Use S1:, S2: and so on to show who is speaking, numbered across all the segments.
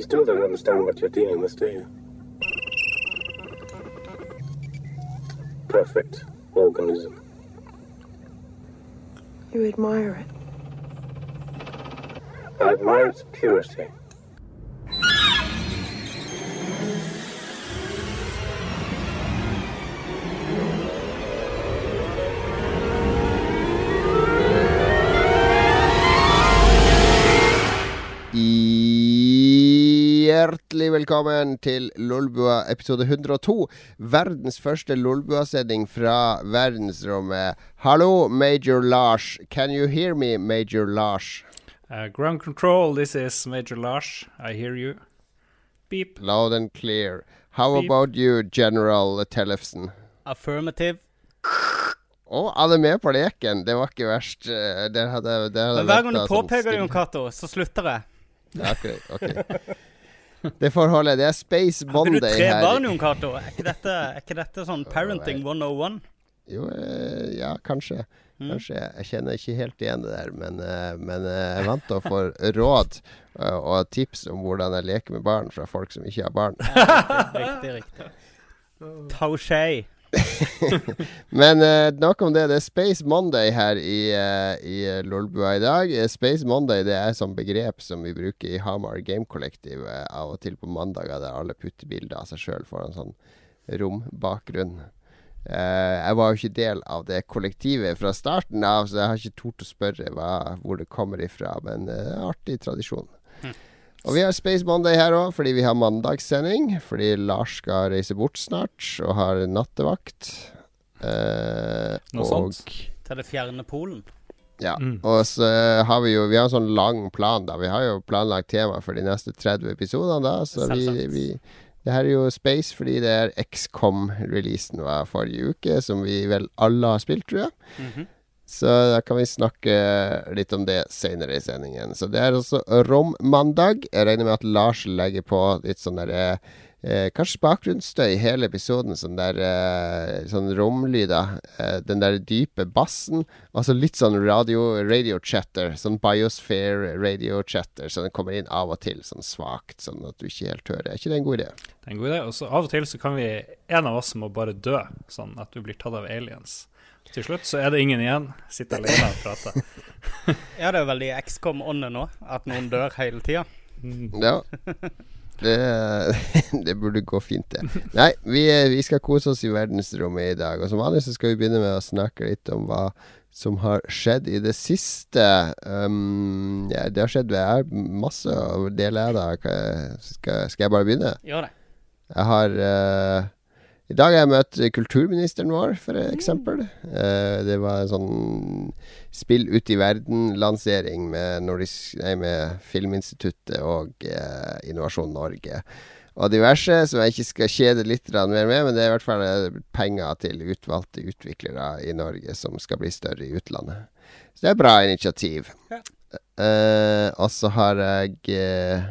S1: You still don't understand what you're dealing with, do you? Perfect organism.
S2: You admire it.
S1: I admire its purity.
S3: Hjertelig velkommen til Lolbua episode 102. Verdens første Lolbua-sending fra verdensrommet. Hallo, Major Lars. Can you hear me, Major Lars?
S4: Uh, ground control, this is Major Lars. I hear you. Beep.
S3: Loud and clear. How
S4: Beep.
S3: about you, General Tellefsen?
S5: Affirmative.
S3: Å, alle er med på leken. Det var ikke verst. Eh, Det hadde, det hadde
S5: Men hver gang du
S3: sånn
S5: påpeker det, Jon. Cato, så slutter jeg.
S3: Ja, okay, ok. Det forholdet. holde. Det er Space
S5: Har ikke du tre barn, Jon Cato? Er ikke dette, er ikke dette sånn parenting 101?
S3: Jo, eh, ja, kanskje.
S5: Mm.
S3: Kanskje. Jeg kjenner ikke helt igjen det der, men, eh, men eh, jeg er vant til å få råd og tips om hvordan jeg leker med barn fra folk som ikke har barn.
S5: Riktig, riktig. Touché.
S3: Men eh, nok om det. Det er Space Monday her i, uh, i eh, Lolbua i dag. Eh, Space Monday det er sånn begrep som vi bruker i Hamar Game Collective eh, av og til på mandager, der alle putter bilder av seg sjøl foran sånn rombakgrunn. Eh, jeg var jo ikke del av det kollektivet fra starten av, så jeg har ikke tort å spørre hva, hvor det kommer ifra. Men eh, artig tradisjon. Og vi har Space Monday her òg, fordi vi har mandagssending. Fordi Lars skal reise bort snart og har nattevakt. Eh,
S4: Noe
S3: og
S4: sånt.
S5: Til det fjerne Polen.
S3: ja.
S4: Mm.
S3: Og så har vi jo Vi har en sånn lang plan, da. Vi har jo planlagt tema for de neste 30 episodene, da. Så vi, vi Det her er jo Space fordi det er XCOM-releasen var forrige uke, som vi vel alle har spilt, tror jeg.
S5: Mhm.
S3: Så da kan vi snakke litt om det senere i sendingen. Så det er også rommandag. Jeg regner med at Lars legger på litt sånn der eh, Kanskje bakgrunnsstøy hele episoden. Sånn der eh, Sånn romlyder. Eh, den der dype bassen. Altså litt sånn radio, radio chatter. Sånn biosphere radio chatter. Så den kommer inn av og til sånn svakt, sånn at du ikke helt hører. Er ikke det en god idé?
S4: Det er en god idé. Og så av og til så kan vi En av oss må bare dø, sånn at du blir tatt av aliens. Til slutt så er det ingen igjen. Sitter alene og prater.
S5: Ja, det er veldig XCOM-ånden nå, at noen dør hele tida.
S3: Ja. Det, det burde gå fint, det. Nei, vi, vi skal kose oss i verdensrommet i dag. Og som vanlig så skal vi begynne med å snakke litt om hva som har skjedd i det siste. Um, ja, det har skjedd jeg har masse å dele av. da. Skal, skal jeg bare begynne?
S5: Gjør det.
S3: Jeg har eh, I dag har jeg møtt kulturministeren vår, for eksempel. Eh, det var en sånn Spill ut i verden-lansering med, med Filminstituttet og eh, Innovasjon Norge. Og diverse, som jeg ikke skal kjede litt mer med, men det er i hvert fall eh, penger til utvalgte utviklere i Norge som skal bli større i utlandet. Så det er bra initiativ.
S5: Ja.
S3: Uh, og så har jeg eh,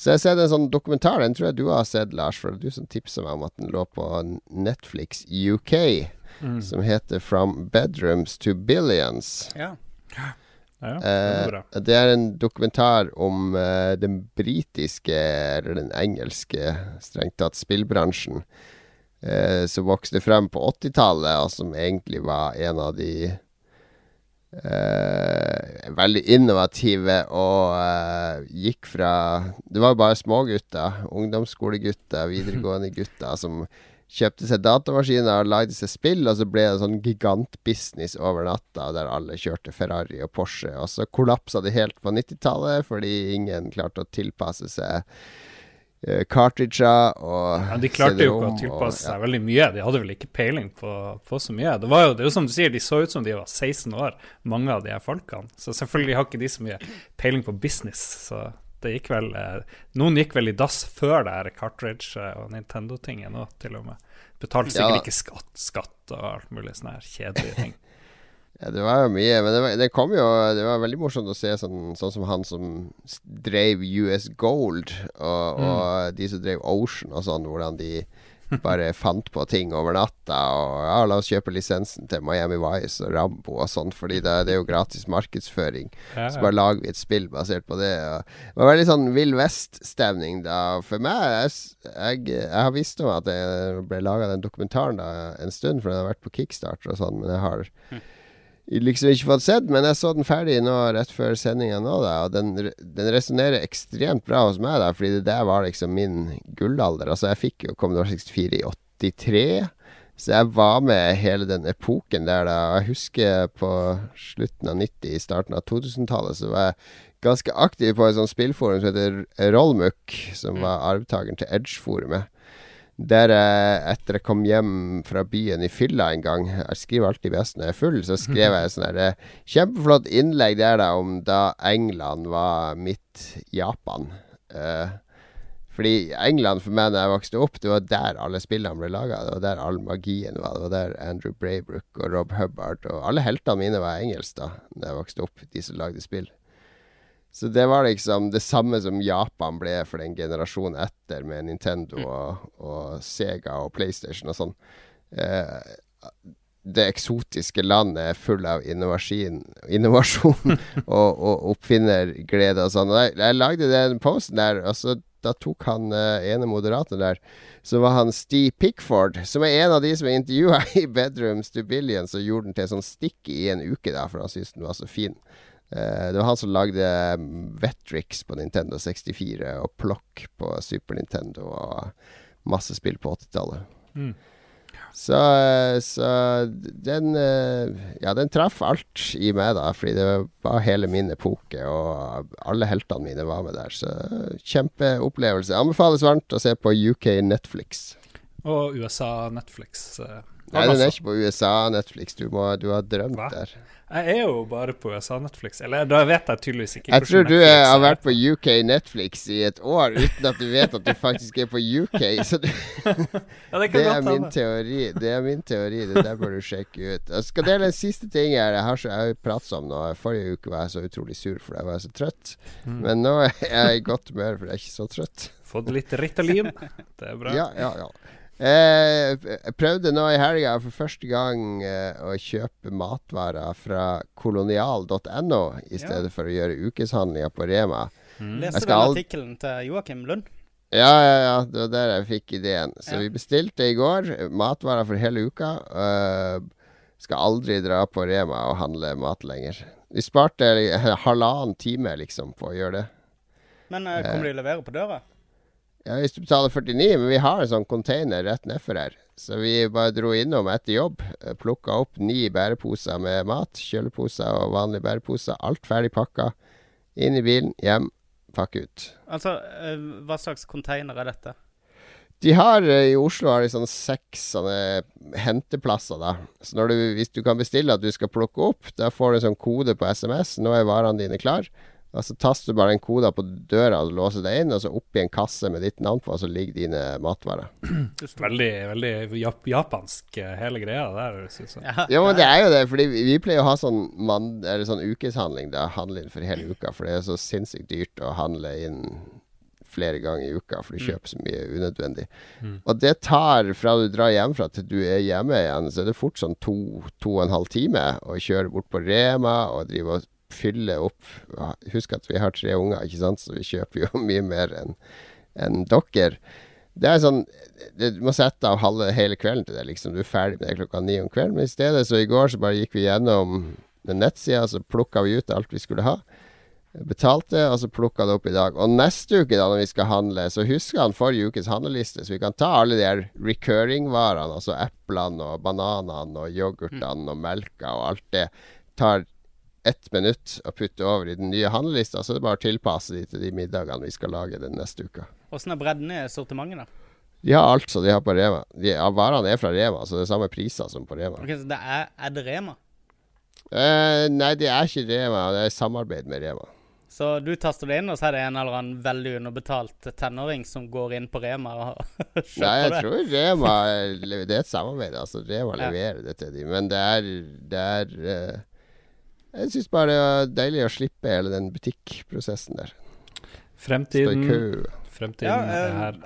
S3: så jeg har sett en sånn dokumentar, den tror jeg du har sett, Lars, for det er du som tipsa meg om at den lå på Netflix UK,
S4: Mm.
S3: som heter From Bedrooms to Billions.
S5: Ja.
S4: Ja, det
S3: Eh, det er en dokumentar om eh, den britiske, eller den engelske, strengt tatt, spillbransjen. Eh, som vokste frem på 80-tallet, og som egentlig var en av de eh, veldig innovative og eh, gikk fra Det var bare smågutter, ungdomsskolegutter, videregående gutter, som kjøpte seg datamaskiner og lagde seg spill, og så ble det sånn gigantbusiness over natta, der alle kjørte Ferrari og Porsche. Og så kollapsa det helt på 90-tallet, fordi ingen klarte å tilpasse seg uh, cartridger og
S4: Ja, de klarte jo ikke å
S3: tilpasse
S4: tilpasse
S3: ja.
S4: seg veldig mye. De hadde vel ikke peiling på, på så mye. Det var jo det er jo som du sier, de så ut som de var 16 år, mange av de her folkene. Så selvfølgelig har ikke de så mye peiling på business. Så det gikk vel eh, Noen gikk vel i dass før det her cartridge- og Nintendo-tingen òg, til og med. Betalte sikkert
S3: Ja.
S4: ikke skatt, skatt og alt mulig sånne her kjedelige ting.
S3: Ja, det var jo mye, men det, var, det kom jo Det var veldig morsomt å se sånn, sånn som han som drev US Gold, og, og de som drev Ocean og sånn, hvordan de bare fant på ting over natta. Og ja, la oss kjøpe lisensen til Miami Vice og Rambo og sånt, fordi det, det er jo gratis markedsføring.
S4: Ja,
S3: Så bare lager vi et spill basert på det. Det var veldig sånn Vill Vest-stemning da. For meg jeg, jeg, jeg har visst om at det ble laga den dokumentaren da en stund, for den har vært på Kickstarter og sånn, men jeg har liksom ikke fått sett. Men jeg så den ferdig nå rett før sendinga nå, da, og den, den resonnerer ekstremt bra hos meg, da, fordi det der var liksom min gullalder. Altså, jeg fikk jo Commodore 64 i 83. Så jeg var med hele den epoken der da. Jeg husker på slutten av 90, i starten av 2000-tallet, så var jeg ganske aktiv på et sånt spillforum som heter Rollmuck, som var arvtakeren til Edge-forumet. Der etter jeg kom hjem fra byen i fylla en gang Jeg skriver alltid best når jeg er full, så skrev jeg sånn eh, kjempeflott innlegg der da om da England var mitt Japan. Uh, fordi England for meg da jeg vokste opp, det var der alle spillene ble laga. Det var der all magien var. Det var der Andrew Braybrook og Rob Hubbard og alle heltene mine var engelsk da Da jeg vokste opp, de som lagde spill. Så det var liksom det samme som Japan ble for den generasjonen etter, med Nintendo og, og Sega og PlayStation og sånn. Eh, det eksotiske landet er full av innovasjon, innovasjon og, og oppfinnerglede og sånn. Jeg, jeg lagde den posten der, og så da tok han uh, ene moderator der, så var han Steve Pickford, som er en av de som er intervjua i Bedrooms Stubillion, som gjorde den til sånn stikk i en uke, da, for han syntes den var så fin. Eh, det var han som lagde mm, Vetrix på Nintendo 64 og Plock på Super Nintendo og masse spill på 80-tallet.
S4: Mm.
S3: Så, eh, så den eh, Ja, den traff alt i meg, da, fordi det var hele min epoke, og alle heltene mine var med der. Så kjempeopplevelse. Anbefales varmt å se på UK Netflix.
S4: Og USA Netflix.
S3: Nei, den er ikke på USA Netflix. Du, må, du har drømt
S4: Hva?
S3: der.
S4: Jeg er jo bare på USA Netflix. Eller da vet jeg tydeligvis ikke
S3: Jeg tror du er, har vært på UK Netflix i et år uten at du vet at du faktisk er på UK. Så det,
S4: Ja, det
S3: det er min teori. Det er min teori. Det der bør du sjekke ut. Jeg skal dele en siste ting her. Jeg har, så, jeg har pratet om nå. Forrige uke var jeg så utrolig sur fordi jeg var så trøtt.
S4: Mm.
S3: Men nå er jeg i godt humør for jeg er ikke så trøtt.
S4: Fått litt Ritalin. Det er bra.
S3: Ja, ja, ja. Eh, jeg prøvde nå i helga for første gang eh, å kjøpe matvarer fra kolonial.no i
S5: Ja.
S3: stedet for å gjøre ukeshandlinger på Rema.
S4: Mm.
S5: Leser du artikkelen til Joakim Lund?
S3: Ja, ja, ja. Det var der jeg fikk ideen. Så
S5: Ja.
S3: vi bestilte i går matvarer for hele uka. Uh, skal aldri dra på Rema og handle mat lenger. Vi sparte halvannen time liksom på å gjøre det.
S5: Men uh, kommer de levere på døra?
S3: Ja, Hvis du betaler 49, men vi har en sånn container rett nedfor her. Så vi bare dro innom etter jobb. Plukka opp ni bæreposer med mat. Kjøleposer og vanlige bæreposer. Alt ferdig pakka. Inn i bilen, hjem, pakke ut.
S5: Altså, eh, hva slags container er dette?
S3: De har eh, i Oslo har de sånn seks sånne henteplasser, da. Så når du, hvis du kan bestille at du skal plukke opp, da får du en sånn kode på SMS. Nå er varene dine klar. Og så taster du bare den koden på døra og låser deg inn, og så oppi en kasse med ditt navn på, og så ligger dine matvarer.
S4: Veldig, veldig jap japansk eh, hele greia der, syns jeg.
S5: Ja,
S3: men det er jo det, fordi vi vi pleier å ha sånn, man, eller sånn ukeshandling. Da handle inn for hele uka, for det er så sinnssykt dyrt å handle inn flere ganger i uka, for du kjøper så mye unødvendig.
S4: Mm.
S3: Og det tar, fra du drar hjemmefra til du er hjemme igjen, så er det fort sånn to, to og en halv time å kjøre bort på Rema og drive og fylle opp. Husk at vi har tre unger, ikke sant, så vi kjøper jo mye mer enn enn dere. Det er sånn Du må sette av halve hele kvelden til det, liksom. Du er ferdig med det klokka ni om kvelden. Men i stedet, så i går så bare gikk vi gjennom den nettsida, så plukka vi ut alt vi skulle ha. Betalte, og så plukka det opp i dag. Og neste uke, da når vi skal handle, så husker han forrige ukes handleliste, så vi kan ta alle de her recurring-varene, altså eplene og bananene og yoghurtene og melka og alt det. Tar ett minutt å putte over i den nye handlelista, så er det bare å tilpasse de til de middagene vi skal lage den neste uka.
S5: Åssen er bredden i sortimentet, da?
S3: De har alt som de har på Rema. De, ja, varene er fra Rema, så det er samme priser som på Rema.
S5: Ok, så det er, er det Rema?
S3: Eh, nei, det er ikke Rema, det er samarbeid med Rema.
S5: Så du taster det inn, og så er det en eller annen veldig underbetalt tenåring som går inn på Rema og kjøper
S3: Nei, jeg
S5: det?
S3: tror Rema Det er et samarbeid, altså. Rema
S5: Ja.
S3: leverer det til dem. Men det er, det er eh, Jeg syns bare det er deilig å slippe hele den butikkprosessen der.
S4: Fremtiden, fremtiden
S5: Ja,
S4: er
S5: eh,
S4: her.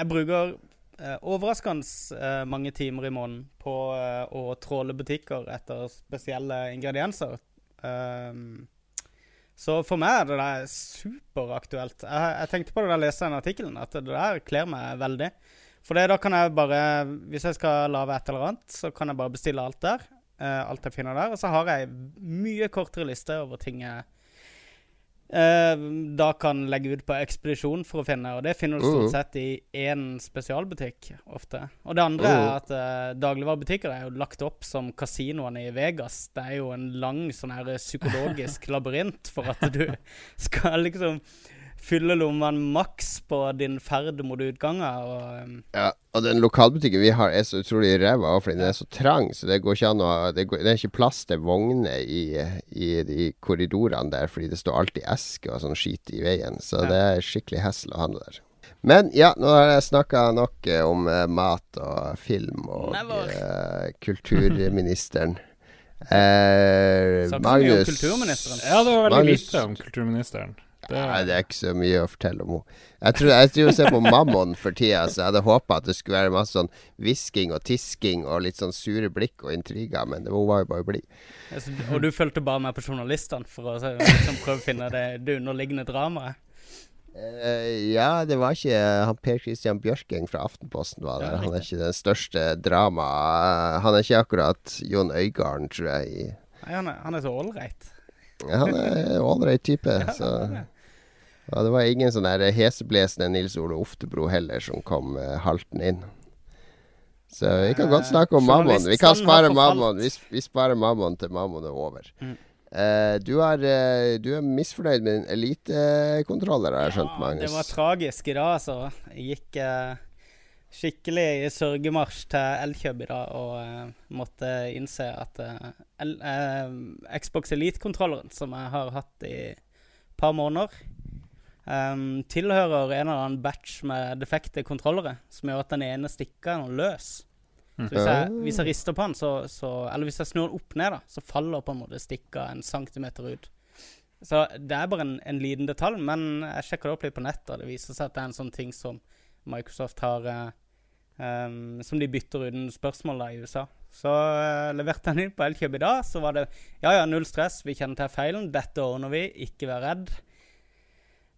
S5: jeg bruker eh, overraskende eh, mange timer i måneden på eh, å tråle butikker etter spesielle ingredienser. Um, så for meg er det der superaktuelt. Jeg, jeg tenkte på det da jeg leste den artikkelen, at det der kler meg veldig. For det, da kan jeg bare Hvis jeg skal lage et eller annet, så kan jeg bare bestille alt der. Eh, alt jeg finner der. Og så har jeg mye kortere liste over ting jeg uh, da kan legge ut på ekspedisjon for å finne. Og det finner du stort sett i én spesialbutikk ofte. Og det andre er
S3: Mhm.
S5: at uh, dagligvarebutikker er jo lagt opp som kasinoene i Vegas. Det er jo en lang sånn her psykologisk labyrint for at du skal liksom fylle lommene maks på din ferd mot utganger. Og, um,
S3: Ja, og den lokalbutikken vi har er så utrolig ræva fordi den er så trang, så det går ikke an å Det, går, det er ikke plass til vogner i, i de korridorene der, fordi det står alltid esker og sånn skit i veien. Så
S5: Ja.
S3: det er skikkelig hassle å handle der. Men ja, nå har jeg snakka nok eh, om uh, mat og film og eh, kulturministeren. Eh,
S5: Magnus mye om kulturministeren.
S4: Ja, det var veldig
S3: Magnus-
S4: lite om kulturministeren. Det,
S3: Nei, det er ikke så mye å fortelle om henne. Jeg tror jeg ser på Mammon for tida, så jeg hadde håpa at det skulle være masse sånn hvisking og tisking og litt sånn sure blikk og intriger, men det hun var jo bare blid.
S5: altså, og du fulgte bare med på journalistene for å liksom, prøve å finne det, det underliggende dramaet.
S3: Uh, ja, det var ikke han Per Christian Bjørking fra Aftenposten var der. Han er ikke den største drama... Han er ikke akkurat Jon Øigarden, tror jeg.
S5: Nei, han er, han er så ålreit.
S3: Ja, Han er ålreit type, så ja, Det var ingen sånn heseblesende Nils Ole Oftebro heller som kom uh, haltende inn. Så vi kan godt snakke om
S5: Eh,
S3: Mammon. Vi kan spare. Mammon. Vi, vi sparer Mammon til Mammon er over.
S5: Mm.
S3: Uh, du, er, uh, du er misfornøyd med din elitekontroller, har jeg skjønt, Magnus?
S5: det var tragisk i dag, altså. Jeg gikk eh, skikkelig i sørgemarsj til Elkjøp i dag og uh, måtte innse at uh, eh, Xbox Elite-kontrolleren, som jeg har hatt i et par måneder, eh, tilhører en eller annen batch med defekte kontrollere, som gjør at den ene stikker er løs. Så hvis jeg, hvis jeg rister på den, så, så Eller hvis jeg snur den opp ned, da, så faller på en måte stikka en centimeter ut. Så det er bare en, en liten detalj, men jeg sjekka det opp litt på nettet, og det viser seg at det er en sånn ting som Microsoft har eh, um, Som de bytter uten spørsmål da i USA. Så eh, leverte jeg den inn på Elkjøp i dag, så var det Ja ja, null stress, vi kjenner til feilen, dette ordner vi, ikke vær redd.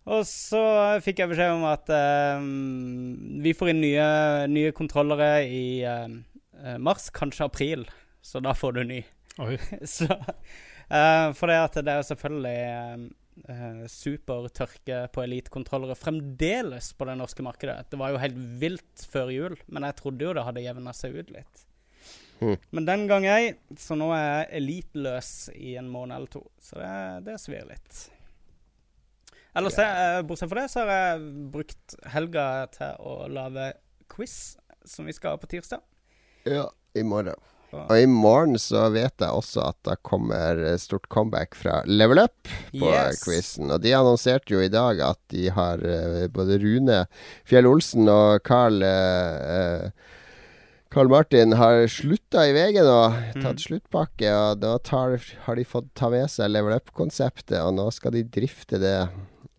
S5: Og så fikk jeg beskjed om at em, vi får inn nye, nye kontrollere i em, eh, mars, kanskje april. Så da får du ny.
S4: oi.
S5: Så eh, For det at det er selvfølgelig eh, eh, supertørke på elitekontrollere fremdeles på det norske markedet. Det var jo helt vilt før jul, men jeg trodde jo det hadde jevna seg ut litt.
S3: Mm.
S5: Men den gang ei, så nå er jeg eliteløs i en måned eller to. Så det, det svir litt. Ellers, eh, bortsett fra det, så har jeg brukt helga til å lage quiz, som vi skal ha på tirsdag.
S3: Ja, i morgen.
S5: Og-
S3: i morgen så vet jeg også at det kommer eh, stort comeback fra Level Up på
S5: Yes.
S3: quizen. Og de annonserte jo i dag at de har eh, både Rune Fjell Olsen og Carl eh, eh, Carl Martin har slutta i VG nå, tatt sluttpakke. Og da tar, har de fått ta med seg Level Up-konseptet, og nå skal de drifte det eh,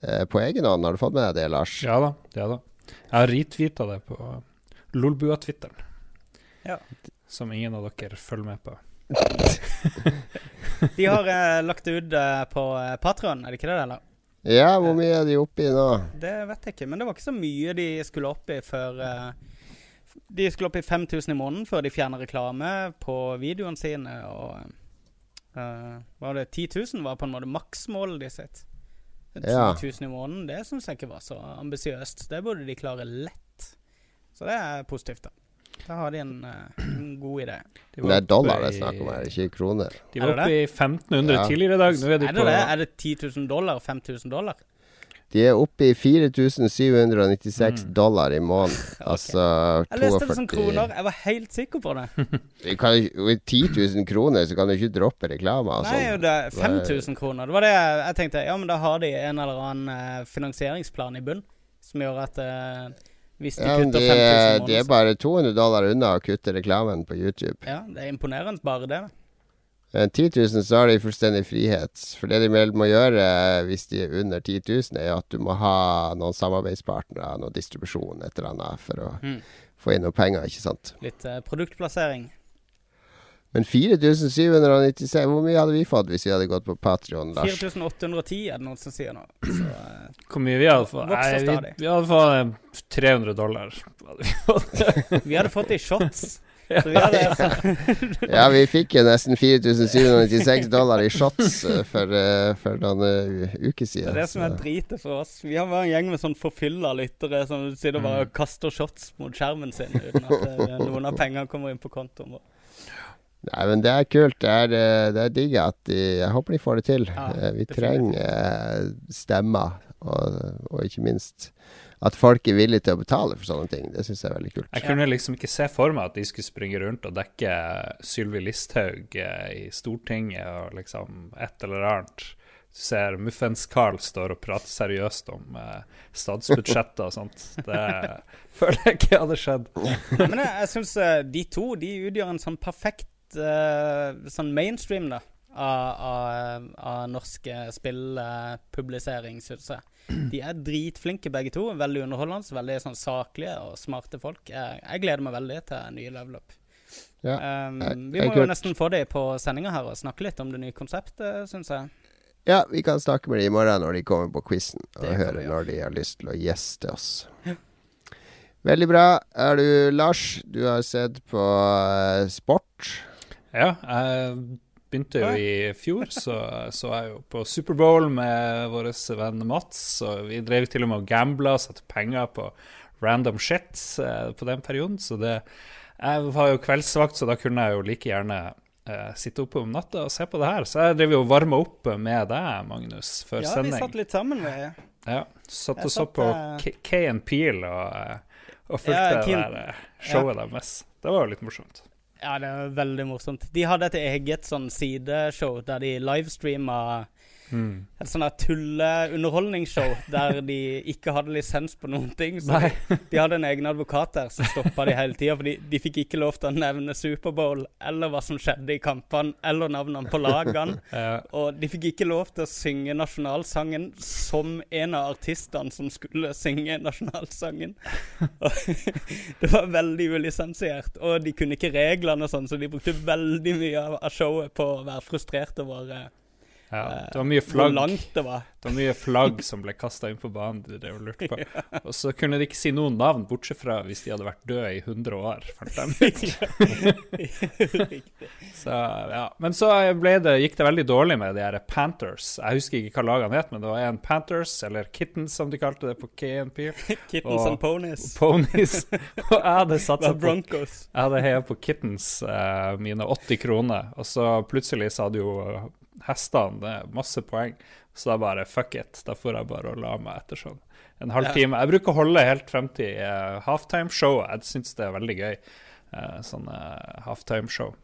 S3: på egen hånd. Har du fått med deg det, Lars?
S4: Ja da. ja da. Jeg har retweeta det på Lolbua-twitteren,
S5: Ja.
S4: som ingen av dere følger med på.
S5: De har eh, lagt det ut eh, på uh, Patron, er det ikke det? eller?
S3: Ja, hvor mye er de oppe i nå?
S5: Det vet jeg ikke, men det var ikke så mye de skulle opp i før eh, De skulle opp i 5000 i måneden før de fjerner reklame på videoene sine. Og eh, var det 10 000 var på en måte maksmålet de sitt. 10 000 i måneden, det syns jeg ikke var så ambisiøst. Det burde de klare lett. Så det er positivt, da. Da har de en, eh, en god idé.
S4: De
S3: Det er dollar det er snakk om her, ikke kroner.
S4: De var oppe i 1500
S3: Ja.
S4: tidligere i dag. Nå er de
S5: Er det
S4: på
S5: det? Er det 10 000 dollar? 5000 dollar?
S3: De er oppe i 4796
S4: Mm.
S3: dollar i måneden. Altså
S5: Jeg leste det som kroner. Jeg var helt sikker på det.
S3: Vi kan, Med 10 000 kroner så kan du ikke droppe reklame og
S5: Nei,
S3: sånn.
S5: det er 5000 kroner. Det var det jeg, jeg tenkte. Ja, men da har de en eller annen eh, finansieringsplan i bunn som gjør at uh, hvis de
S3: Ja,
S5: kutter
S3: de,
S5: 5000 kroner
S3: er- de er bare 200 dollar unna å kutte reklamen på YouTube.
S5: Ja, det er imponerende bare det. da.
S3: Men 10 000 så har de fullstendig frihet. For det de vel må gjøre eh, hvis de er under 10 000, er at du må ha noen samarbeidspartnere, noe distribusjon, et eller annet, for å
S5: Mm.
S3: få inn noe penger, ikke sant.
S5: Litt eh, produktplassering.
S3: Men 4796, hvor mye hadde vi fått hvis vi hadde gått på Patrion, Lars?
S5: 4810 er det noen som sier nå. Så, eh,
S4: Hvor mye vi hadde fått? Nei, vi, vi hadde fått eh, 300 dollar. hadde vi fått.
S5: vi hadde fått det i shots. Så vi hadde,
S3: Ja, vi fikk jo nesten 4796 dollar i shots eh, for, eh, for noen uker siden.
S5: det er det som er dritet for oss. Vi har bare en gjeng med sånn forfylla lyttere som sitter og bare
S3: Mm.
S5: kaster shots mot skjermen sin uten at eh, noen av pengene kommer inn på kontoen vår.
S3: Nei, men det er kult. Det er, eh, det er digg at de Jeg håper de får det til.
S5: Ja,
S3: Eh, vi trenger eh, stemmer, og, og ikke minst at folk er villige til å betale for sånne ting. Det syns jeg er veldig kult.
S4: Jeg kunne liksom ikke se for meg at de skulle springe rundt og dekke Sylvi Listhaug eh, i Stortinget og liksom et eller annet. Du ser Muffens-Carl står og prater seriøst om eh, statsbudsjettet og sånt. Det føler jeg ikke hadde skjedd.
S5: Men jeg, jeg syns de to de utgjør en sånn perfekt eh, sånn mainstream da av, av, av norske spillpublisering, syns jeg. De er dritflinke begge to. Veldig underholdende, veldig sånn saklige og smarte folk. Jeg, jeg gleder meg veldig til nye level up.
S3: Ja,
S5: Um, vi
S3: jeg
S5: må jo nesten få de på sendinga her og snakke litt om det nye konseptet, syns jeg.
S3: Ja, vi kan snakke med dem i morgen når de kommer på quizen, og høre når de har lyst til å gjeste oss. Veldig bra. Er du Lars? Du har sett på uh, sport.
S4: Ja, jeg begynte jo i fjor, så så jeg jo på Superbowl med vår venn Mats. Og vi drev til og med og gambla og satte penger på random shit eh, på den perioden. Så det Jeg var jo kveldsvakt, så da kunne jeg jo like gjerne eh, sitte oppe om natta og se på det her. Så jeg drev jo og varma opp med deg, Magnus, før
S5: Ja, vi satt litt sammen, vi.
S4: Ja, Satt og så på
S5: Kay
S4: K- K and Peel og, eh, og fulgte
S5: Ja,
S4: det der showet ja. deres. Det var jo litt morsomt.
S5: Ja, det er veldig morsomt. De hadde et eget sånn sideshow der de livestreama et sånn der tulleunderholdningsshow der de ikke hadde lisens på noen ting. Så
S4: Nei.
S5: de hadde en egen advokat der som stoppa de hele tida, for de fikk ikke lov til å nevne Superbowl eller hva som skjedde i kampene, eller navnene på lagene.
S4: Ja.
S5: Og de fikk ikke lov til å synge nasjonalsangen som en av artistene som skulle synge nasjonalsangen. Og det var veldig ulisensiert, og de kunne ikke reglene og sånn, så de brukte veldig mye av av showet på å være frustrert over eh,
S4: Ja, det var mye
S5: hvor
S4: flagg.
S5: langt det var.
S4: Det var mye flagg som ble kasta inn på banen. Det det lurte på. Og så kunne de ikke si noen navn, bortsett fra hvis de hadde vært døde i 100 år. fant de ut. så, ja. Men så det, gikk det veldig dårlig med de her Panthers. Jeg husker ikke hva lagene het, men det var en Panthers, eller Kittens som de kalte det på KNP.
S5: Kittens
S4: Og-
S5: and ponies.
S4: Ponies. Og jeg hadde satsa på
S5: Broncos.
S4: jeg hadde heia på Kittens, uh, mine 80 kroner, og så plutselig så hadde jo eh, det er masse poeng. Så da bare fuck it. Da får jeg bare å la meg etter sånn en halvtime. Jeg bruker å holde helt frem til uh, halftime-showet. Jeg syns det er veldig gøy, uh, sånne halftime-show.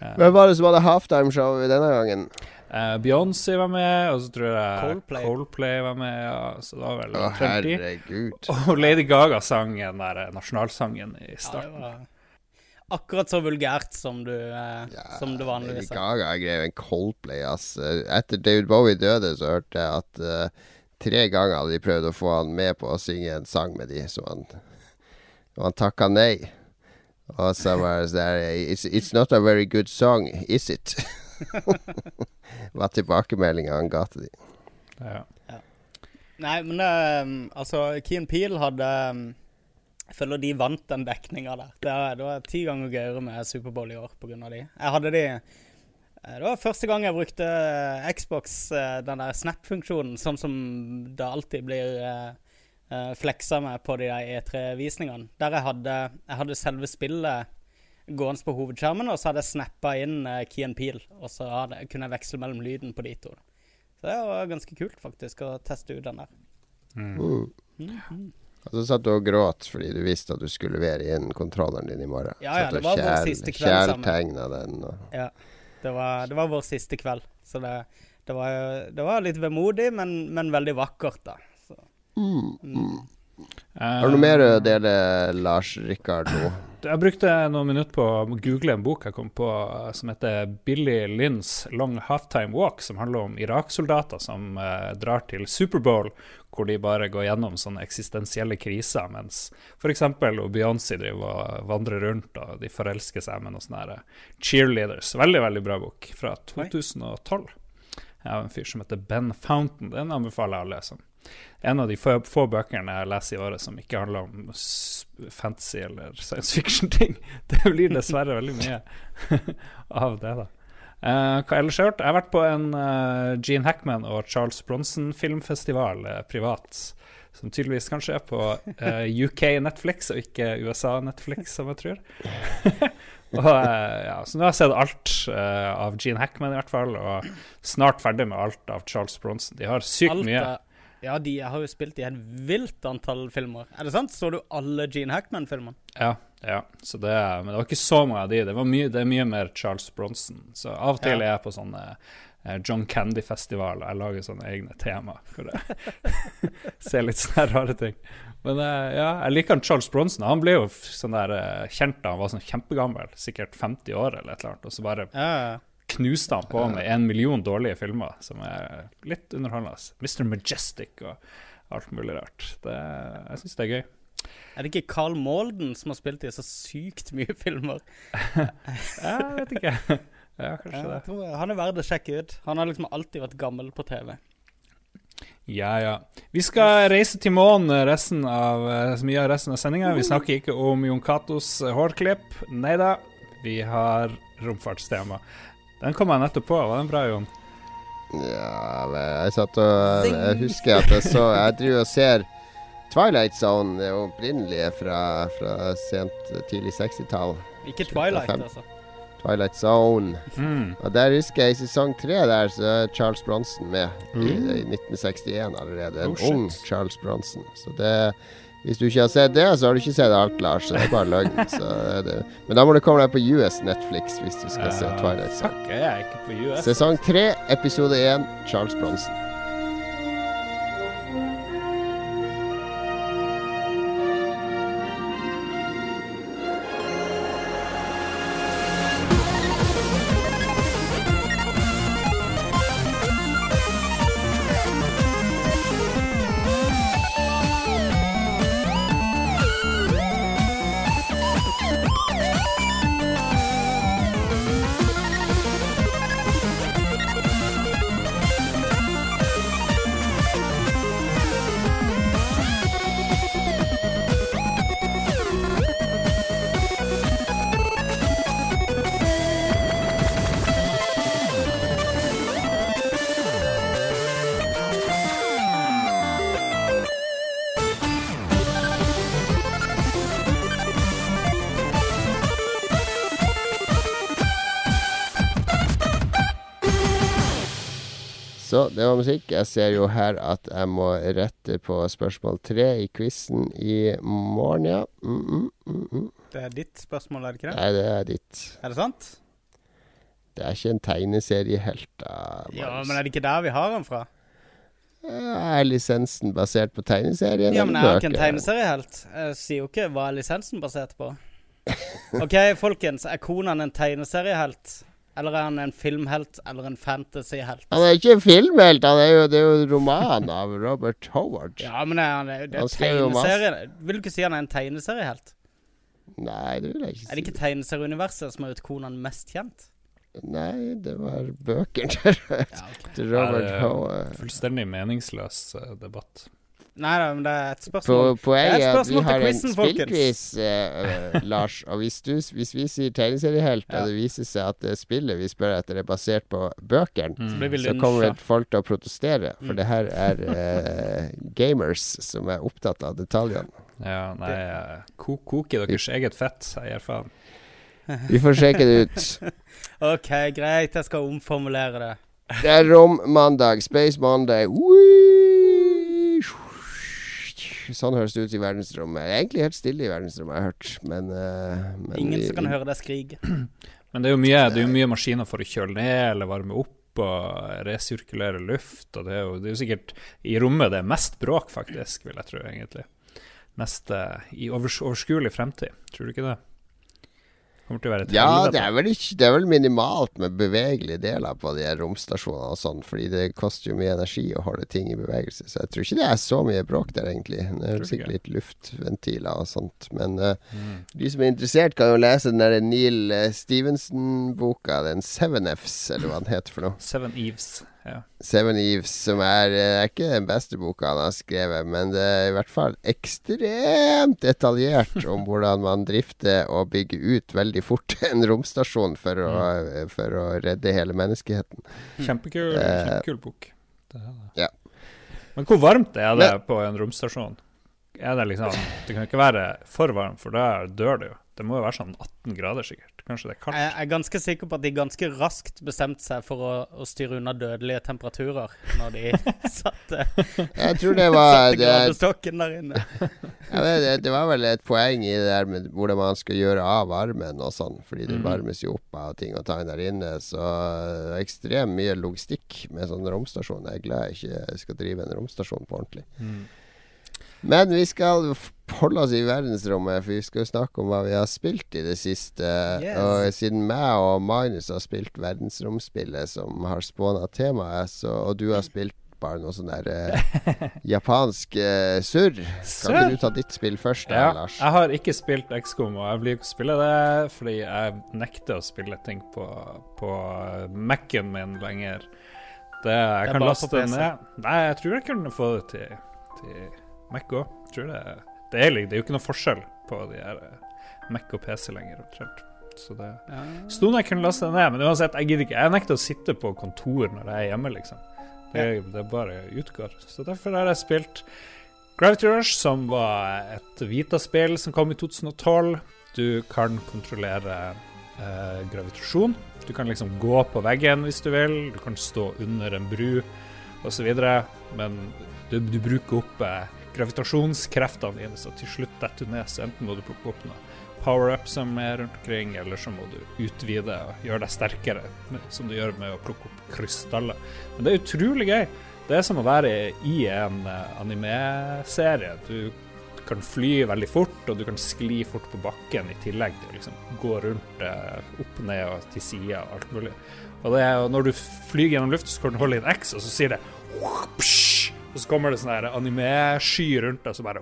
S3: Hvem var det som hadde halftime-show denne gangen?
S4: Uh, Beyoncé var med, og så tror jeg
S5: Coldplay.
S4: Coldplay var med. Ja, så det var vel
S3: Å, herregud.
S4: Og Lady Gaga sang den der eh, nasjonalsangen i
S5: Ja, det
S4: starten.
S5: var akkurat så vulgært som du eh,
S3: Ja,
S5: Som det vanligvis er.
S3: Gaga er en Coldplay, ass. Etter David Bowie døde, så hørte jeg at eh, tre ganger hadde de prøvd å få han med på å synge en sang med de, så han, og han takka nei. Og så var det der it's, it's not a very good song, is it? var tilbakemeldinga han ga til de.
S4: Ja.
S5: Nei, men um, altså Keen Peel hadde um, Jeg føler de vant den dekninga der. Det, det var ti ganger gøyere med Superbowl i år pga. de. Jeg hadde de eh, Det var første gang jeg brukte eh, Xbox, eh, den der Snap-funksjonen, sånn som det alltid blir uh, fleksa med på de der E3-visningene. Der jeg hadde, jeg hadde selve spillet gående på hovedskjermen, og så hadde jeg snappa inn uh, and Peel, og så hadde, kunne jeg veksle mellom lyden på de to. Så det var ganske kult, faktisk, å teste ut den der.
S3: Mm. Og så satt du og gråt fordi du visste at du skulle levere inn kontrolleren din i morgen.
S5: Ja, ja, det
S3: var
S5: var vår siste kveld sammen.
S3: Den. Og.
S5: Ja, det var, det var vår siste kveld. Så det, det, var, det var litt vemodig, men, men veldig vakkert, da. Så,
S3: Mm, mm.
S4: Eh,
S3: Har du noe mer å dele, Lars Rikard, nå?
S4: Jeg brukte noen minutter på å google en bok jeg kom på eh, som heter Billy Lynns Long Halftime Walk, som handler om Irak-soldater som eh, drar til Superbowl, hvor de bare går gjennom sånne eksistensielle kriser, mens f.eks. Beyoncé driver og vandrer rundt, og de forelsker seg med noen sånne cheerleaders. Veldig, veldig bra bok fra 2012. Jeg har en fyr som heter Ben Fountain. Den anbefaler jeg å lese en av de få, få, bøkene jeg leser i året som ikke handler om fantasy eller science fiction-ting. Det blir dessverre veldig mye av det, da. Uh, hva ellers har jeg gjort? Jeg har vært på en uh, Gene Hackman og Charles Bronson-filmfestival uh, privat. Som tydeligvis kanskje er på UK Netflix og ikke USA Netflix, som jeg tror. og, ja, så nå har jeg sett alt av Gene Hackman, i hvert fall. Og snart ferdig med alt av Charles Bronson. De har sykt alt mye.
S5: Ja, de har jo spilt i et vilt antall filmer. Er det sant? Så du alle Gene Hackman-filmene?
S4: Ja, ja. Det, men det var ikke så mange av de. Det, mye, det er mye mer Charles Bronson. Så av og til ja. er jeg på sånne eh, John Candy-festival, og Jeg lager sånne egne tema for å se litt sånne rare ting. Men eh, ja, jeg liker Charles Bronson. Han ble jo sånn der eh, kjent da han var sånn kjempegammel, sikkert 50 år eller et eller annet. Og så bare ja knuste han på med en million dårlige filmer, som er litt underholdende. Mr. Majestic og alt mulig rart. Det, jeg syns det er gøy.
S5: Er det ikke Carl Molden som har spilt i så sykt mye filmer?
S4: jeg vet ikke. Ja, kanskje
S5: det. han er verdt å sjekke ut. Han har liksom alltid vært gammel på TV.
S4: Ja, ja. Vi skal reise til månen resten av, mye av resten av sendinga. Vi snakker ikke om Jon Catos hårklipp. Nei da, vi har romfartstema. Den kom jeg nettopp på. Var den bra, Jon?
S3: Ja, jeg satt og Jeg husker at jeg så Jeg driver og ser Twilight Zone, det opprinnelige fra, fra sent tidlig 60-tall.
S5: Ikke Twilight, altså.
S3: Twilight Zone. Mm. Og der husker jeg i sesong tre der så er Charles Bronson med. Mm. I, I, 1961 allerede. En oh, ung Charles Bronson. Så det hvis du ikke har sett det, så har du ikke sett alt, Lars. Så det er bare løgn. Men da må du komme deg på US Netflix hvis du skal uh, se Twilight
S4: Zone. Fuck, jeg er ikke på US.
S3: Sesong tre, episode én, Charles Bronson. Så det var musikk. Jeg ser jo her at jeg må rette på spørsmål tre i quizen i morgen, ja. Mm, mm, mm,
S5: det er ditt spørsmål, er det ikke det?
S3: Nei, det er ditt.
S5: Er det sant?
S3: Det er ikke en tegneseriehelt.
S5: Ja, men er det ikke der vi har den fra?
S3: Er lisensen basert på tegneserien?
S5: Ja, men jeg er ikke en tegneseriehelt. Jeg sier jo ikke hva er lisensen basert på. OK, folkens. Er Konan en tegneseriehelt? Eller er han en filmhelt eller en fantasyhelt?
S3: Han er ikke en filmhelt, han er jo, det er jo en roman av Robert Howard.
S5: Ja, men er han, det er tegneserie Vil du ikke si han er en tegneseriehelt?
S3: Nei, det vil jeg ikke si.
S5: Er det ikke tegneserieuniverset som har gjort Konan mest kjent?
S3: Nei, det var bøkene til, ja, okay. til Robert Howard.
S4: Fullstendig meningsløs uh, debatt.
S5: Nei da, men det er et spørsmål.
S3: På, poenget er at vi har quizen, en spillquiz, uh, Lars. Og hvis, du, hvis, vi sier tegneseriehelt, ja. og det viser seg at det spillet vi spør etter, er basert på bøkene, mm. så, kommer folk til å protestere. For mm. det her er uh, gamers som er opptatt av detaljene.
S4: Ja, nei, ko koker deres eget fett, jeg gir faen.
S3: Vi får sjekke det ut.
S5: OK, greit. Jeg skal omformulere det.
S3: Det er rom-mandag. Space Monday. Wee! Sånn høres det ut i verdensrommet. Det er egentlig helt stille i verdensrommet, jeg har hørt, men, uh, men
S5: Ingen som kan høre deg skrike.
S4: Men det er jo mye, det er jo mye maskiner for å kjøle ned eller varme opp og resirkulere luft. Og det er jo, det er jo sikkert i rommet det er mest bråk, faktisk, vil jeg tro, egentlig. Mest uh, i overs overskuelig fremtid. Tror du ikke det? Kommer til å være et
S3: Ja, det er, vel ikke, det er vel minimalt med bevegelige deler på de romstasjonene og sånn, fordi det koster jo mye energi å holde ting i bevegelse. Så jeg tror ikke det er så mye bråk der, egentlig. Det er sikkert litt luftventiler og sånt. Men uh,
S4: Mm.
S3: de som er interessert, kan jo lese den der Neil eh, Stevenson-boka, den Seven Fs, eller hva den heter for noe.
S4: Seven Eves. Ja.
S3: Seven Eves, som er, eh, er ikke den beste boka han har skrevet, men det er i hvert fall ekstremt detaljert om hvordan man drifter og bygger ut veldig fort en romstasjon for å,
S4: Mm.
S3: for å redde hele menneskeheten.
S4: Kjempekul,
S3: uh,
S4: kjempekul bok. Det det.
S3: ja.
S4: Men hvor varmt er det
S3: Men-
S4: på en romstasjon? Er det liksom Det kan ikke være for varmt, for da dør det jo. Det må jo være sånn 18 grader, sikkert. Kanskje det er kaldt.
S5: Jeg er ganske sikker på at de ganske raskt bestemte seg for å, å styre unna dødelige temperaturer når de satte,
S3: Jeg tror det var det,
S5: gradestokken der inne.
S3: jeg vet, det, det var vel et poeng i det der med hvordan man skal gjøre av varmen og sånn, fordi det
S4: Mhm.
S3: varmes jo opp av ting og tang der inne. Så det er ekstremt mye logistikk med sånn romstasjon. Jeg er glad jeg ikke skal drive en romstasjon på ordentlig.
S4: Mm.
S3: Men vi skal holde oss i verdensrommet, for vi skal jo snakke om hva vi har spilt i det siste.
S5: Yes.
S3: Og siden meg og Magnus har spilt verdensromspillet som har spåna temaet, så, og du har spilt bare noe sånn der eh, japansk eh, surr. Kan ikke du ta ditt spill først, da,
S4: Ja,
S3: Lars?
S4: jeg har ikke spilt XCOM, og jeg blir ikke å spille det fordi jeg nekter å spille ting på, på Mac-en min lenger. Det, jeg
S5: er
S4: kan laste ned Nei, jeg tror jeg kunne få det til, til Mac òg. Det, det, er, det er jo ikke noe forskjell på de her eh, Mac og PC lenger, omtrent. Så det
S5: Ja.
S4: Sto jeg kunne laste det ned, men uansett, jeg gidder ikke. Jeg nekter å sitte på kontor når jeg er hjemme, liksom. Det, det bare utgår. Så derfor har jeg spilt Gravity Rush, som var et Vita-spill som kom i 2012. Du kan kontrollere eh, gravitasjon. Du kan liksom gå på veggen hvis du vil. Du kan stå under en bru osv. Men du, du bruker opp eh, gravitasjonskreftene dine, så til slutt detter du ned. Så enten må du plukke opp noe power-up som er rundt omkring, eller så må du utvide og gjøre deg sterkere, som du gjør med å plukke opp krystaller. Men det er utrolig gøy. Det er som å være i en eh, anime-serie. Du kan fly veldig fort, og du kan skli fort på bakken i tillegg til å liksom gå rundt eh, opp, ned og til sida og alt mulig. Og, det og når du flyr gjennom lufta, så kan du holde inn X, og så sier det Og så kommer det sånn anime-sky rundt deg, så bare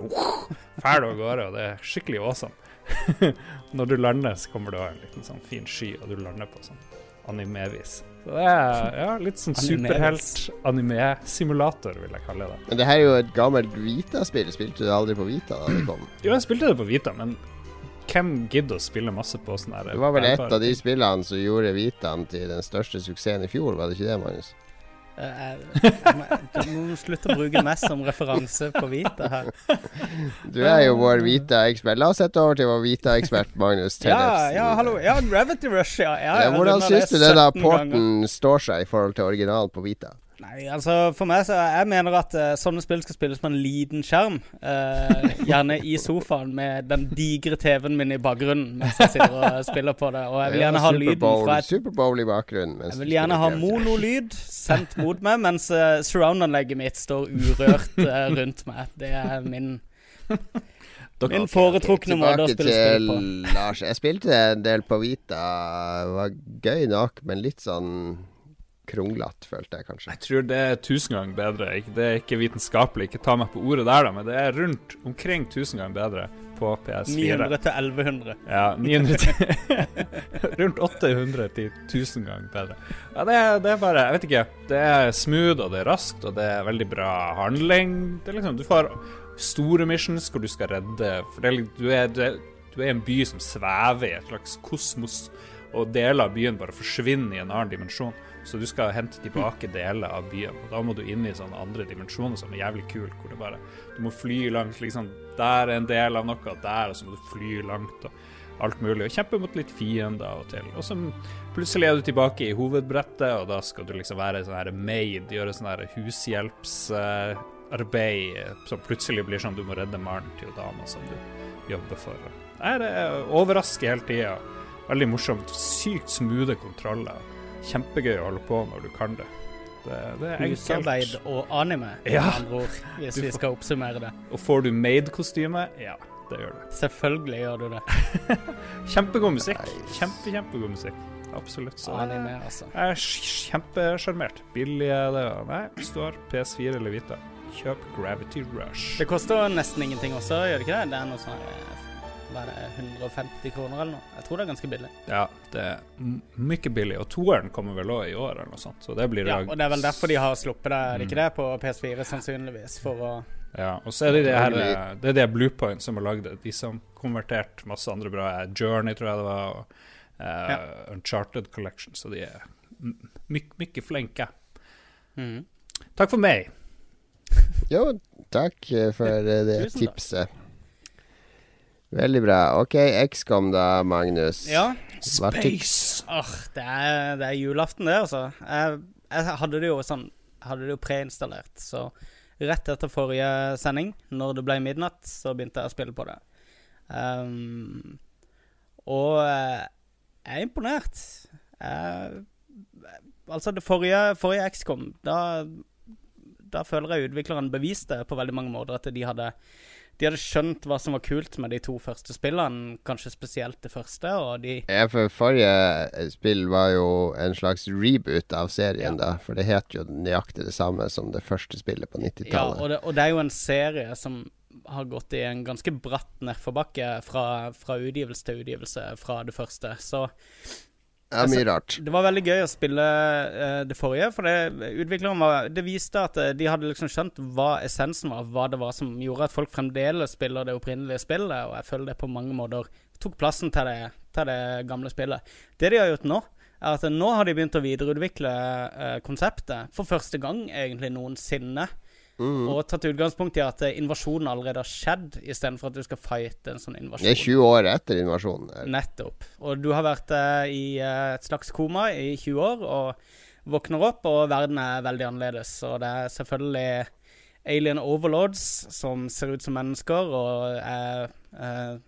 S4: fer du av gårde, og det er skikkelig awesome. når du lander, så kommer det en liten sånn fin sky, og du lander på sånn anime-vis. Så det er ja, litt sånn superhelt-anime-simulator, vil jeg kalle det.
S3: Men det her er jo et gammelt Vita-spill. Spilte du aldri på Vita da det kom?
S4: Jo, jeg spilte det på Vita, men hvem gidder å spille masse på sånn her
S3: Det var vel et av de spillene som gjorde Vitaen til den største suksessen i fjor, var det ikke det, Magnus?
S5: Eh, jeg- jeg Du må slutte å bruke meg som referanse på Vita her.
S3: Du er jo vår Vita-ekspert. La oss sette over til vår Vita-ekspert, Magnus
S5: Ja,
S3: Tellefsen.
S5: ja, hallo. Ja, Gravity Rush, ja. ja,
S3: Ja, hvordan syns du denne
S5: 17 ganger.
S3: porten står seg i forhold til originalen på Vita?
S5: Nei, altså for meg så Jeg mener at uh, sånne spill skal spilles på en liten skjerm. Uh, gjerne i sofaen med den digre TV-en min i bakgrunnen mens jeg sitter og spiller på det. Og jeg vil gjerne ha lyden fra et
S3: Superbowl i bakgrunnen. mens
S5: Jeg vil gjerne ha monolyd sendt mot meg, mens uh, surround-anlegget mitt står urørt rundt meg. Det er min, min foretrukne måte å spille spill på.
S3: til Lars. Jeg spilte en del på Vita. Det var gøy nok, men litt sånn kronglete, følte jeg kanskje.
S4: Jeg tror det er tusen ganger bedre. Det er ikke vitenskapelig, ikke ta meg på ordet der, da, men det er rundt omkring tusen ganger bedre på PS4.
S5: 900 til 1100.
S4: Ja, 900 til Rundt 800 til 1000 ganger bedre. Ja, det er, det er bare Jeg vet ikke. Det er smooth, og det er raskt, og det er veldig bra handling. Det er liksom Du får store missions hvor du skal redde For det er, du, er, du, er, en by som svever i et slags kosmos, og deler av byen bare forsvinner i en annen dimensjon. Så du skal hente tilbake deler av byen. Og da må du inn i sånne andre dimensjoner som er jævlig kule, hvor det bare Du må fly langt, liksom Der er en del av noe, der, og så må du fly langt, og alt mulig. Og kjempe mot litt fiender og til. Og så plutselig er du tilbake i hovedbrettet, og da skal du liksom være sånn her maid, gjøre sånn her hushjelpsarbeid som plutselig blir sånn du må redde mannen til dama som du jobber for. Det er overrasker hele tida. Veldig morsomt. Sykt smoothe kontroller. Kjempegøy å holde på når du kan det. Det, det er
S5: Husarbeid og anime, med
S4: Ja.
S5: andre ord, hvis
S4: får,
S5: vi skal oppsummere det.
S4: Og får du maid-kostyme, ja, Det gjør du.
S5: Selvfølgelig gjør du det.
S4: Kjempegod musikk.
S3: Nice.
S4: Kjempe, kjempegod musikk. Absolutt. Så
S5: Anime, altså.
S4: jeg er kjempesjarmert. Billig er det. Nei, har PS4 eller Vita, kjøp Gravity Rush.
S5: Det koster nesten ingenting også, gjør det ikke det? Det er noe sånn er det, 150 kroner eller noe? Jeg tror det er ganske billig.
S4: Ja, det er mye billig. Og toeren kommer vel òg i år, eller noe sånt. Så det blir
S5: Ja, og det er vel derfor de har sluppet det, er det
S4: Mm.
S5: ikke det, på PS4 sannsynligvis, for å
S4: Ja, og så er det det her Det er det Bluepoint som har lagd det. De som konverterte masse andre bra. Journey, tror jeg det var. Og, eh, Uncharted Collection. Så de er mye flinke.
S5: Mm.
S4: Takk for meg.
S3: Jo, takk eh, for eh, det
S5: Tusen takk.
S3: tipset. Veldig bra. Ok, XCOM da, Magnus.
S5: Ja.
S3: Space.
S5: Åh, det, er, det er julaften, det, altså. Jeg, jeg hadde det jo sånn Hadde det jo preinstallert, så rett etter forrige sending, når det ble midnatt, så begynte jeg å spille på det. Um, og eh, jeg er imponert. Jeg, altså, det forrige, forrige XCOM, da, da føler jeg utvikleren beviste på veldig mange måter at de hadde de hadde skjønt hva som var kult med de to første spillene, kanskje spesielt det første, og de
S3: Ja, for forrige spill var jo en slags reboot av serien,
S5: Ja.
S3: da. For det het jo nøyaktig det samme som det første spillet på 90-tallet.
S5: og det, og det er jo en serie som har gått i en ganske bratt nedforbakke fra, fra utgivelse til utgivelse fra det første. Så
S3: Ja, mye rart.
S5: det var veldig gøy å spille uh, det forrige, for det, utvikleren var, det viste at eh, de hadde liksom skjønt hva essensen var, hva det var som gjorde at folk fremdeles spiller det opprinnelige spillet, og jeg føler det på mange måter tok plassen til det, til det gamle spillet. Det de har gjort nå, er at nå har de begynt å videreutvikle uh, konseptet for første gang egentlig noensinne.
S3: Mm.
S5: Og tatt utgangspunkt i at eh, invasjonen allerede har skjedd, istedenfor at du skal fighte en sånn invasjon.
S3: Det er 20 år etter invasjonen. Her.
S5: Nettopp. Og du har vært eh, i eh, et slags koma i 20 år, og våkner opp, og verden er veldig annerledes. Og det er selvfølgelig alien overlords som ser ut som mennesker, og er eh,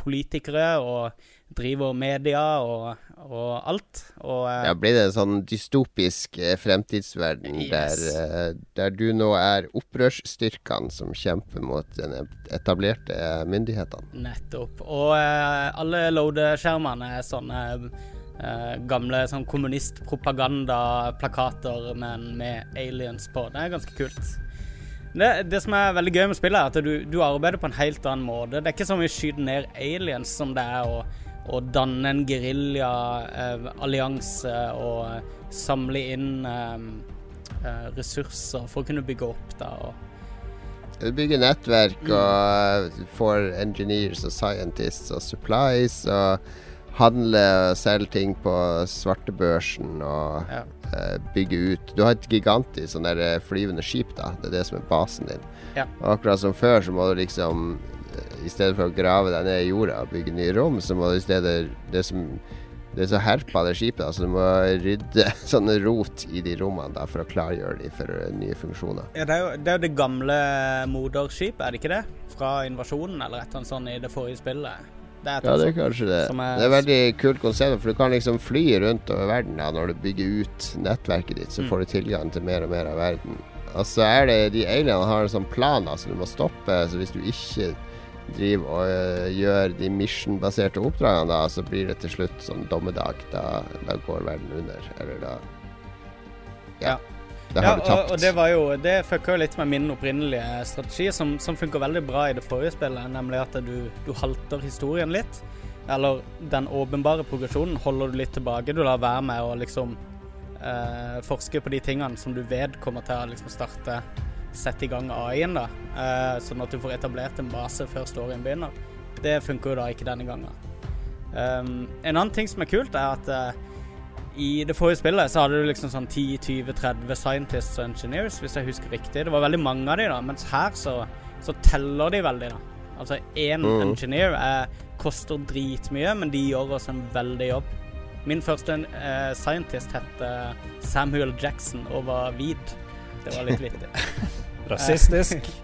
S5: politikere, og driver media og, og alt. Og eh,
S3: Ja, Blir det en sånn dystopisk eh, fremtidsverden
S5: Yes.
S3: der, eh, der du nå er opprørsstyrkene som kjemper mot den etablerte eh, myndighetene?
S5: Nettopp. Og alle loadeskjermene er sånne eh, gamle sånn kommunistpropagandaplakater, men med aliens på. Det er ganske kult. Det, det som er veldig gøy med spillet, er at du, du arbeider på en helt annen måte. Det er ikke så mye skyte ned aliens som det er å, å danne en geriljaallianse eh, og samle inn eh, eh, ressurser for å kunne bygge opp. da, og
S3: bygger nettverk og eh, får engineers og scientists og supplies og handler og selger ting på svartebørsen og
S5: Ja.
S3: eh, bygge ut. Du har et gigantisk sånn der eh, flyvende skip, da. Det er det som er basen din.
S5: Ja.
S3: Og akkurat som før, så må du liksom eh, I stedet for å grave deg ned i jorda og bygge nye rom, så må du i stedet Det som det er så herpa det skipet, altså du må rydde sånne rot i de rommene da for å klargjøre de for eh, nye funksjoner.
S5: Ja, det er, jo, det er jo det gamle moderskipet, er det ikke det? Fra invasjonen, eller et eller annet sånt i det forrige spillet. Det
S3: Ja, det er kanskje det.
S5: er-
S3: Det er veldig kult konsept, for du kan liksom fly rundt over verden da, når du bygger ut nettverket ditt, så
S5: Mm.
S3: får du tilgang til mer og mer av verden. Og så er det De alienene har en sånn plan altså du må stoppe, så hvis du ikke driver og øh, gjør de mission-baserte oppdragene, da, så blir det til slutt sånn dommedag. Da, da går verden under. Eller da Ja. Da har ja, du tapt.
S5: Og, og det var jo Det fucka jo litt med min opprinnelige strategi, som, som funka veldig bra i det forrige spillet, nemlig at du, du halter historien litt. Eller den åpenbare progresjonen holder du litt tilbake. Du lar være med å liksom eh, forske på de tingene som du vet kommer til å liksom starte Sette i gang AI-en, da. Eh, sånn at du får etablert en base før storyen begynner. Det funker jo da ikke denne gangen. Um, en annen ting som er kult, er at uh, i det forrige spillet så hadde du liksom sånn 10-20-30 scientists og engineers, hvis jeg husker riktig. Det var veldig mange av de da, mens her så, så teller de veldig, da. Altså én
S3: Mhm.
S5: engineer er, koster dritmye, men de gjør også en veldig jobb. Min første uh, scientist het Samuel Jackson og var hvit. Det var litt vittig.
S4: Rasistisk.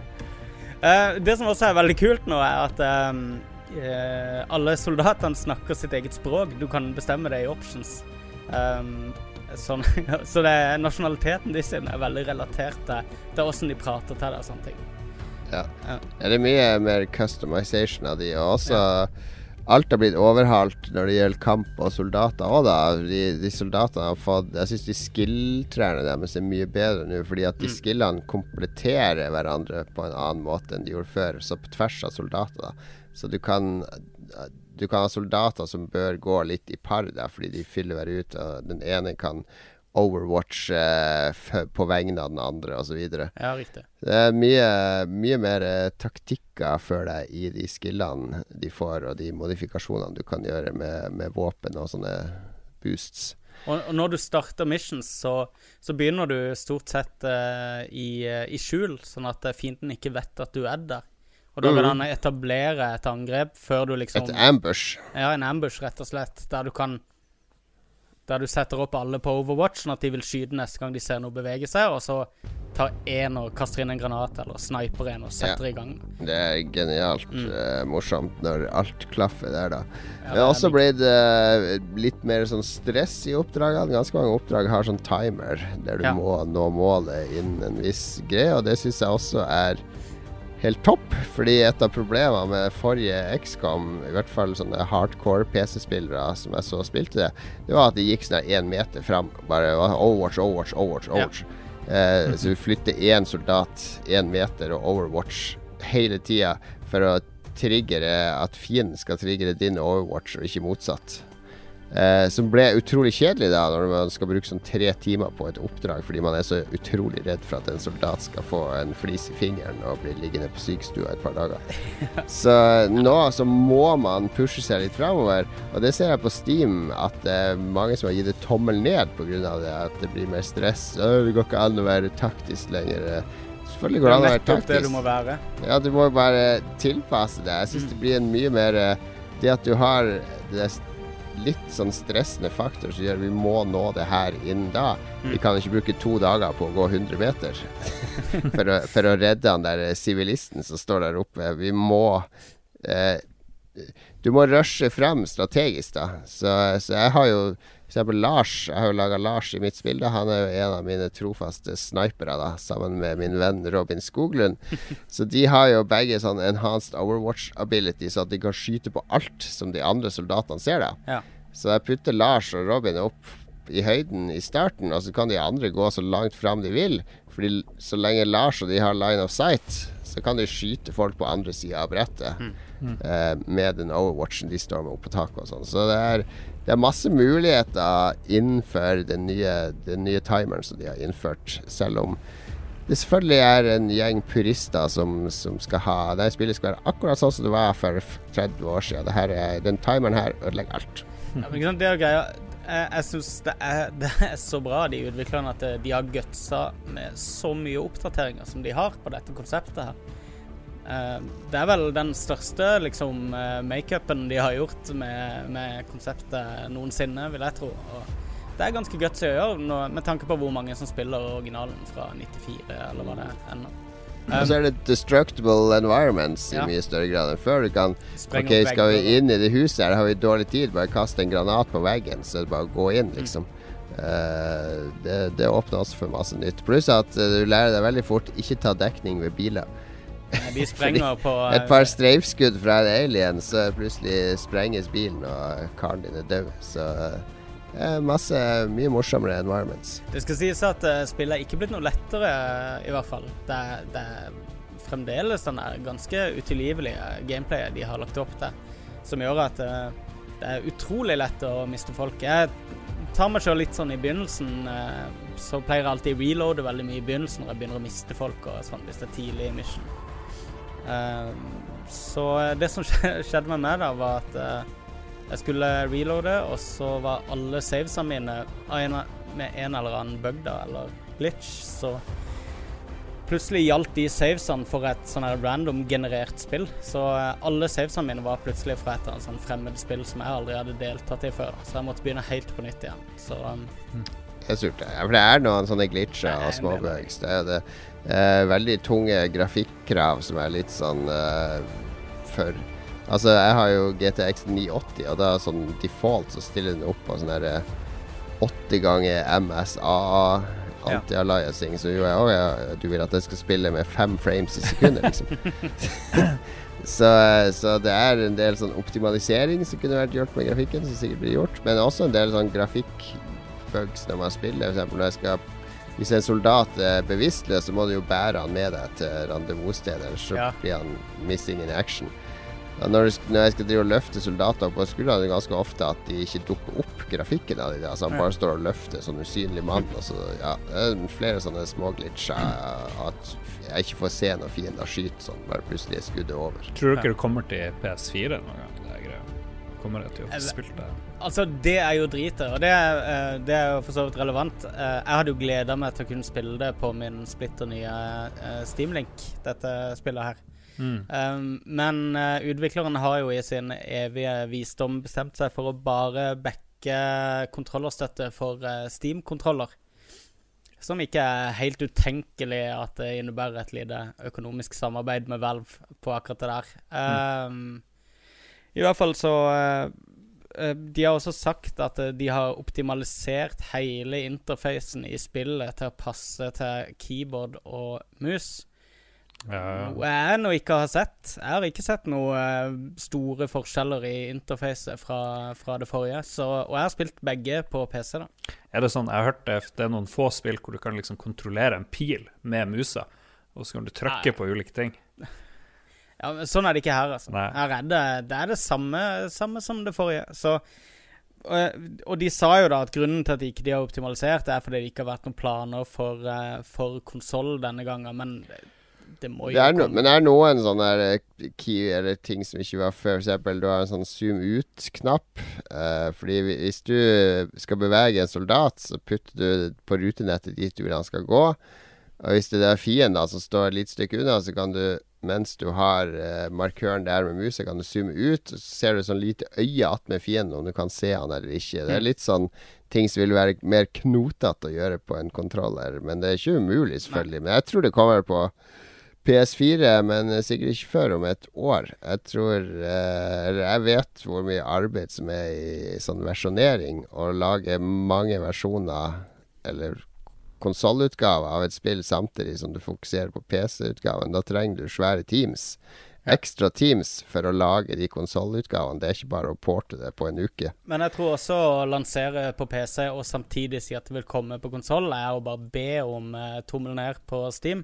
S5: Eh, det som også er veldig kult nå, er at um, eh, alle soldatene snakker sitt eget språk. Du kan bestemme det i options. Um, sånn, så det, nasjonaliteten de sin er veldig relatert til, til hvordan de prater til deg og sånne ting.
S3: Ja.
S5: Ja.
S3: Ja, det er mye mer customization av de, og også Alt har blitt overhalt når det gjelder kamp og soldater òg, da. De, de soldatene har fått Jeg syns de skill-trærne deres er mye bedre nå, fordi at de
S5: Mm.
S3: skillene kompletterer hverandre på en annen måte enn de gjorde før, så på tvers av soldater, da. Så du kan Du kan ha soldater som bør gå litt i par, da, fordi de fyller hver ut, og den ene kan overwatch eh, på vegne av den andre, osv.
S5: Ja, riktig.
S3: Det er mye, mye mer eh, taktikker for deg i de skillene de får, og de modifikasjonene du kan gjøre med, med våpen og sånne boosts.
S5: Og, når du starter missions, så, så begynner du stort sett eh, i, i skjul, sånn at fienden ikke vet at du er der. Og da kan
S3: Mhm.
S5: han etablere et angrep før du liksom
S3: Et ambush.
S5: Ja, en ambush, rett og slett. Der du kan Der du setter opp alle på Overwatch, sånn at de vil skyte neste gang de ser noe bevege seg, og så tar én og kaster inn en granat, eller sniper en og setter i gang.
S3: Det er genialt
S5: Mm.
S3: eh, morsomt når alt klaffer der, da.
S5: Ja,
S3: det har også blitt eh, litt mer sånn stress i oppdragene. Ganske mange oppdrag har sånn timer der du
S5: Ja.
S3: må nå målet innen en viss greie, og det syns jeg også er helt topp. Fordi et av problemene med forrige XCOM, i hvert fall sånne hardcore PC-spillere som jeg så spilte det, det var at de gikk sånn én meter fram. Bare Overwatch, Overwatch, Overwatch.
S5: Ja.
S3: Overwatch. Eh, så vi flytter én soldat én meter og Overwatch hele tida for å triggere at fienden skal triggere din Overwatch, og ikke motsatt. Eh, som ble utrolig kjedelig da når man skal bruke sånn tre timer på et oppdrag fordi man er så utrolig redd for at en soldat skal få en flis i fingeren og bli liggende på sykestua et par dager. Så nå så må man pushe seg litt framover, og det ser jeg på Steam at det er mange som har gitt det tommel ned pga. det, at det blir mer stress. «Å, Det går ikke an å være taktisk lenger. Selvfølgelig går det an å være
S5: taktisk. det du må være.
S3: Ja, du må bare tilpasse det. Jeg syns det blir en mye mer eh, Det at du har det litt sånn stressende faktor som gjør vi må nå det her innen da. Vi kan ikke bruke to dager på å gå 100 meter for, å, for å redde han der eh, sivilisten som står der oppe. Vi må eh, Du må rushe frem strategisk, da. Så, så jeg har jo eksempel Lars. Jeg har jo laga Lars i mitt spill. da Han er jo en av mine trofaste snipere, da, sammen med min venn Robin Skoglund. Så de har jo begge sånn enhanced overwatch ability, så at de kan skyte på alt som de andre soldatene ser, da.
S5: Ja.
S3: Så jeg putter Lars og Robin opp i høyden i starten, og så kan de andre gå så langt fram de vil. Fordi så lenge Lars og de har line of sight, så kan de skyte folk på andre sida av brettet. Eh, med den overwatchen de står med opp på taket og sånn. Så det er, det er masse muligheter innenfor den nye, den nye timeren som de har innført, selv om det selvfølgelig er en gjeng purister som, som skal ha Det spillet skal være akkurat sånn som det var for 30 år siden. Er, den timeren her ødelegger alt.
S5: Ja, men det er greia. Jeg, jeg syns det, det er så bra, de utviklerne, at de har gutsa med så mye oppdateringer som de har på dette konseptet her. Eh, Det er vel den største liksom eh, makeupen de har gjort med, med konseptet noensinne, vil jeg tro. Og det er ganske gutsy å gjøre, med tanke på hvor mange som spiller originalen fra 94, eller hva det er ennå.
S3: Og så er det destructible environments i
S5: Ja.
S3: mye større grad enn før. Du kan Ok, skal vi inn i det huset her, har vi dårlig tid, bare kaste en granat på veggen, så er det bare å gå inn, liksom. Eh, det, det åpner også for masse nytt. Pluss at du lærer deg veldig fort ikke ta dekning ved biler.
S5: De sprenger på eh,
S3: Et par streifskudd fra en alien, så plutselig sprenges bilen, og karen din er død. Så eh, masse mye morsommere environments.
S5: Det skal sies at uh, spillet er ikke blitt noe lettere, i hvert fall. Det, det er fremdeles den der ganske utilgivelige gameplayet de har lagt opp til, som gjør at uh, det er utrolig lett å miste folk. Jeg tar meg sjøl litt sånn i begynnelsen, så pleier jeg alltid reloade veldig mye i begynnelsen når jeg begynner å miste folk og sånn, hvis det er tidlig i mission. Eh, så det som skjedde med meg da, var at eh, jeg skulle reloade, og så var alle savesene mine med en eller annen bug da, eller glitch, så plutselig gjaldt de savesene for et sånn her random generert spill. Så eh, alle savesene mine var plutselig fra et sånn fremmed spill som jeg aldri hadde deltatt i før. Så jeg måtte begynne helt på nytt igjen. Så um,
S3: Det er surt. Ja, for det er noen sånne glitcher og
S5: jeg
S3: småbugs. Det er det. Eh, veldig tunge grafikkrav som er litt sånn eh, for Altså, jeg har jo GTX 980, og da sånn default så stiller den opp på sånn herre eh, 80 ganger MSA anti-aliasing. Så jo, ja, ja, du vil at jeg skal spille med fem frames i sekundet, liksom. så, så, det er en del sånn optimalisering som kunne vært gjort med grafikken, som sikkert blir gjort. Men også en del sånn grafikkbugs når man spiller. For når jeg skal hvis en soldat er bevisstløs, så må du jo bære han med deg til rendezvusstedet, ellers så
S5: Ja.
S3: blir han missing in action. Og når, når jeg skal drive og løfte soldater opp på skuldrene, er det ganske ofte at de ikke dukker opp grafikken av de der. Altså han bare står og løfter sånn usynlig mann. Og så, ja, det er flere sånne småglitcher. At jeg ikke får se når fiender skyter sånn, bare plutselig er skuddet over.
S4: Tror dere det kommer til PS4 noen gang? Det er. Kommer jeg til å spille det?
S5: Altså, det er jo dritet, og det eh, det er jo for så vidt relevant. Eh, Jeg hadde jo gleda meg til å kunne spille det på min splitter nye eh, Steamlink, dette spillet her.
S4: Mm.
S5: Um, men utviklerne har jo i sin evige visdom bestemt seg for å bare backe kontrollerstøtte for Steam-kontroller. Som ikke er helt utenkelig at det innebærer et lite økonomisk samarbeid med Valve på akkurat det der. Um, I hvert fall så uh, uh, De har også sagt at uh, de har optimalisert hele interfacen i spillet til å passe til keyboard og mus.
S4: Ja,
S5: Noe jeg nå ikke har sett. Jeg har ikke sett noen store forskjeller i interfacet fra, fra det forrige. Så, og jeg har spilt begge på PC, da.
S4: Er det sånn, jeg har hørt det, det er noen få spill hvor du kan liksom kontrollere en pil med musa, og så kan du trykke på ulike ting.
S5: Ja, men Sånn er det ikke her, altså.
S4: Nei.
S5: Her er det, det er det samme, samme som det forrige. Så og, og de sa jo da at grunnen til at de ikke har optimalisert, er fordi det ikke har vært noen planer for, eh, for konsoll denne gangen. Men det, det må jo
S3: Det er no, men det er noen sånne eh, key eller ting som ikke var før. For eksempel, du har en sånn zoom ut-knapp. Uh, fordi hvis du skal bevege en soldat, så putter du på rutenettet dit du vil han skal gå. Og hvis det er fiender som står et lite stykke unna, så kan du, mens du har eh, markøren der med musa, kan du zoome ut. Så ser du sånn lite øye attmed fienden, om du kan se han eller ikke. Det er litt sånn ting som vil være mer knotete å gjøre på en kontroller. Men det er ikke umulig, selvfølgelig. Men jeg tror det kommer på PS4, men sikkert ikke før om et år. Jeg tror eh, Eller jeg vet hvor mye arbeid som er i sånn versjonering. Å lage mange versjoner, eller konsollutgaver av et spill samtidig som du fokuserer på PC-utgaven. Da trenger du svære teams. Ekstra teams for å lage de konsollutgavene. Det er ikke bare å porte det på en uke.
S5: Men jeg tror også å lansere på PC og samtidig si at det vil komme på konsoll, er å bare be om eh, tommel ned på Steam.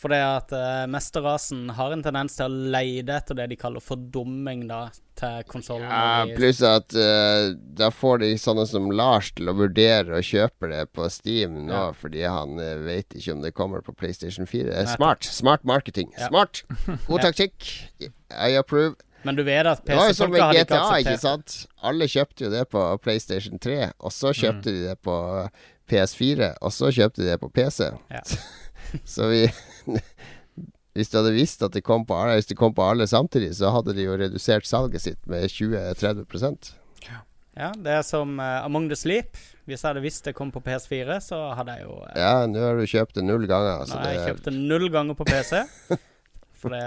S5: For det at uh, mesterrasen har en tendens til å leide etter det de kaller fordumming da, til konsollen.
S3: Ja, pluss at uh, da får de sånne som Lars til å vurdere å kjøpe det på Steam nå,
S5: Ja.
S3: fordi han uh, vet ikke om det kommer på PlayStation 4. Det er smart. Smart marketing.
S5: Ja.
S3: Smart. God taktikk. I approve.
S5: Men du vet at
S3: Det var jo som
S5: PC-folka
S3: med
S5: hadde ikke
S3: GTA, ikke sant? Alle kjøpte jo det på PlayStation 3, og så kjøpte de det på PS4, og så kjøpte de det på PC.
S5: Ja.
S3: så vi Hvis du hadde visst at det kom på alle, hvis de kom på alle samtidig, så hadde de jo redusert salget sitt med 20-30
S5: ja. Ja, det er som uh, Among the Sleep. Hvis jeg hadde visst det kom på PS4, så hadde jeg jo uh,
S3: Ja, nå har du kjøpt det null ganger.
S5: Nå
S3: Altså
S5: har jeg kjøpt det null ganger på PC. For det,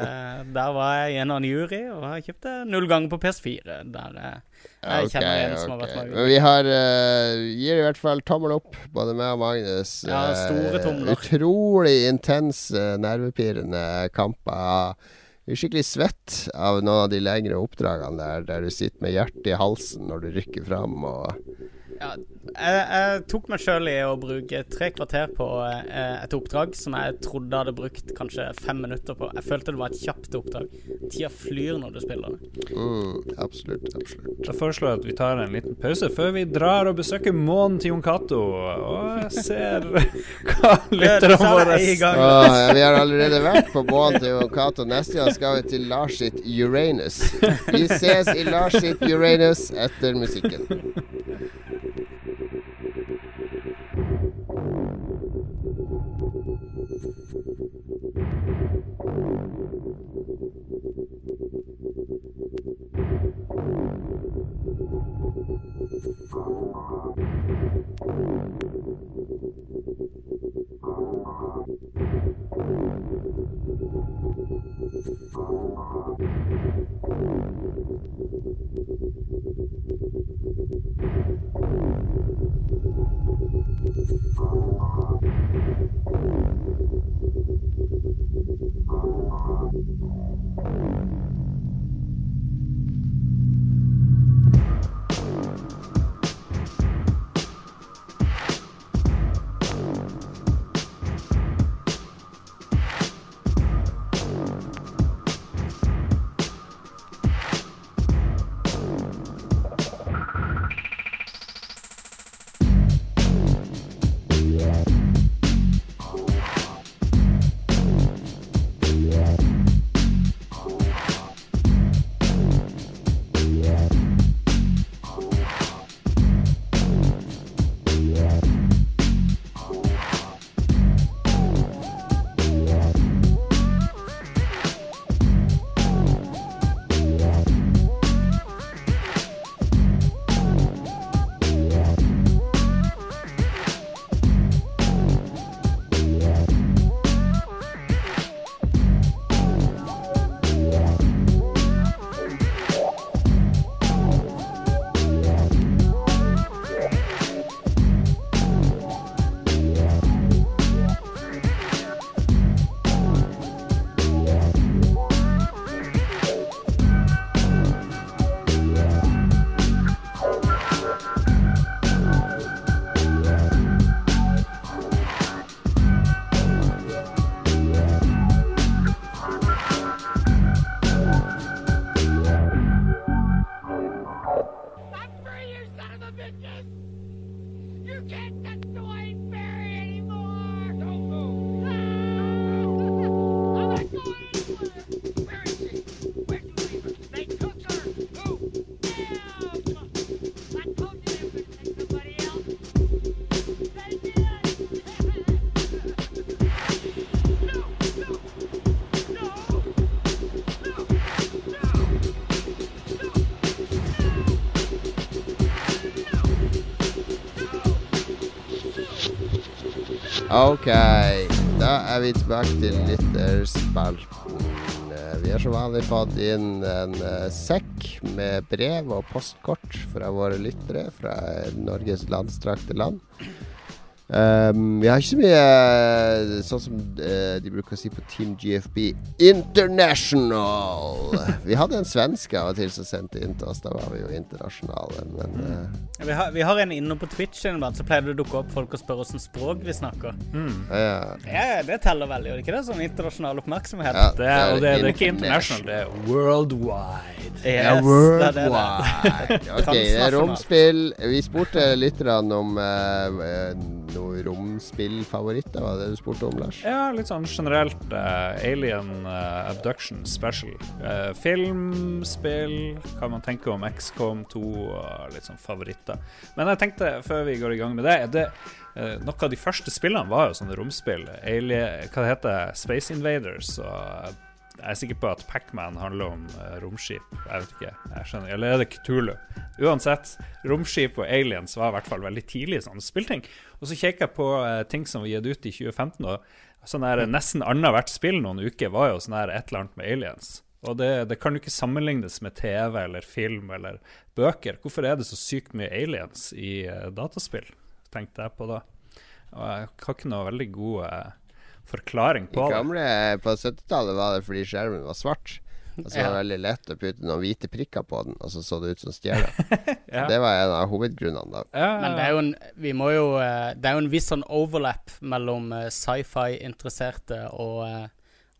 S5: der var jeg i en annen jury, og jeg kjøpte null ganger på PS4. Der eh, jeg kjenner en som har vært med.
S3: Men vi har uh, gir i hvert fall tommel opp, både meg og Magnus.
S5: Ja, store
S3: tomler.
S5: tomler.
S3: Utrolig intense, nervepirrende kamper. Du er skikkelig svett av noen av de lengre oppdragene der, der du sitter med hjertet i halsen når du rykker fram. Og
S5: Ja, jeg, jeg tok meg sjøl i å bruke tre kvarter på eh, et oppdrag som jeg trodde hadde brukt kanskje fem minutter på. Jeg følte det var et kjapt oppdrag. Tida flyr når du spiller det.
S3: mm, absolutt, absolutt.
S4: Da foreslår jeg at vi tar en liten pause før vi drar og besøker månen til Jon Cato. Og ser hva lytterne
S5: er
S4: våre
S5: jeg
S3: ja, vi har allerede vært på månen til Jon Cato. Neste gang skal vi til Lars sitt Uranus. Vi ses i Lars sitt Uranus etter musikken. Ok, da er vi tilbake til lytterspalten. Eh, Vi har som vanlig fått inn en eh, sekk med brev og postkort fra våre lyttere fra Norges landstrakte land. Um, vi har ikke så mye eh, sånn som uh, de bruker å si på Team GFB International. Vi hadde en svenske av og til som sendte inn til oss. Da var vi jo internasjonale. Men eh,
S5: Vi har, vi har en inne på Twitch så pleier det å dukke opp folk og spørre åssen språk vi snakker.
S3: ja.
S5: Ja, det teller veldig, gjør det ikke det? Sånn internasjonal oppmerksomhet.
S3: Ja,
S4: Det er, og det, det er ikke international, det er worldwide.
S5: Yes,
S3: Ja,
S5: det er det.
S3: worldwide. Ok, det er romspill. Vi spurte litt om eh, eh, noen romspillfavoritter. Var det du spurte om, Lars?
S4: Ja, litt sånn generelt Uh, alien uh, abduction special. Uh, film, hva man tenker om XCOM 2 og litt sånn favoritter. Men jeg tenkte, før vi går i gang med det, det eh, Noe av de første spillene var jo sånne romspill. Alien, hva det heter Space Invaders og jeg er sikker på at Pacman handler om eh, romskip. Jeg vet ikke. jeg skjønner Eller er det Kutulu? Uansett, romskip og aliens var i hvert fall veldig tidlig sånne spillting. Og så kikker jeg på eh, ting som var gitt ut i 2015. Og sånn her Nesten annethvert spill noen uker var jo sånn her et eller annet med aliens. Og det, det kan jo ikke sammenlignes med TV eller film eller bøker. Hvorfor er det så sykt mye aliens i eh, dataspill? tenkte jeg på da. Og jeg har ikke noe veldig god forklaring
S3: I
S4: på det.
S3: gamle, på 70-tallet var det fordi skjermen var svart. Og så var det
S5: Ja.
S3: veldig lett å putte noen hvite prikker på den, og så så det ut som stjerner.
S4: Ja.
S3: Det var en av hovedgrunnene, da.
S4: Ja,
S5: Men det er jo en Vi må jo eh, Det er jo en viss sånn overlap mellom eh, sci-fi-interesserte og, eh,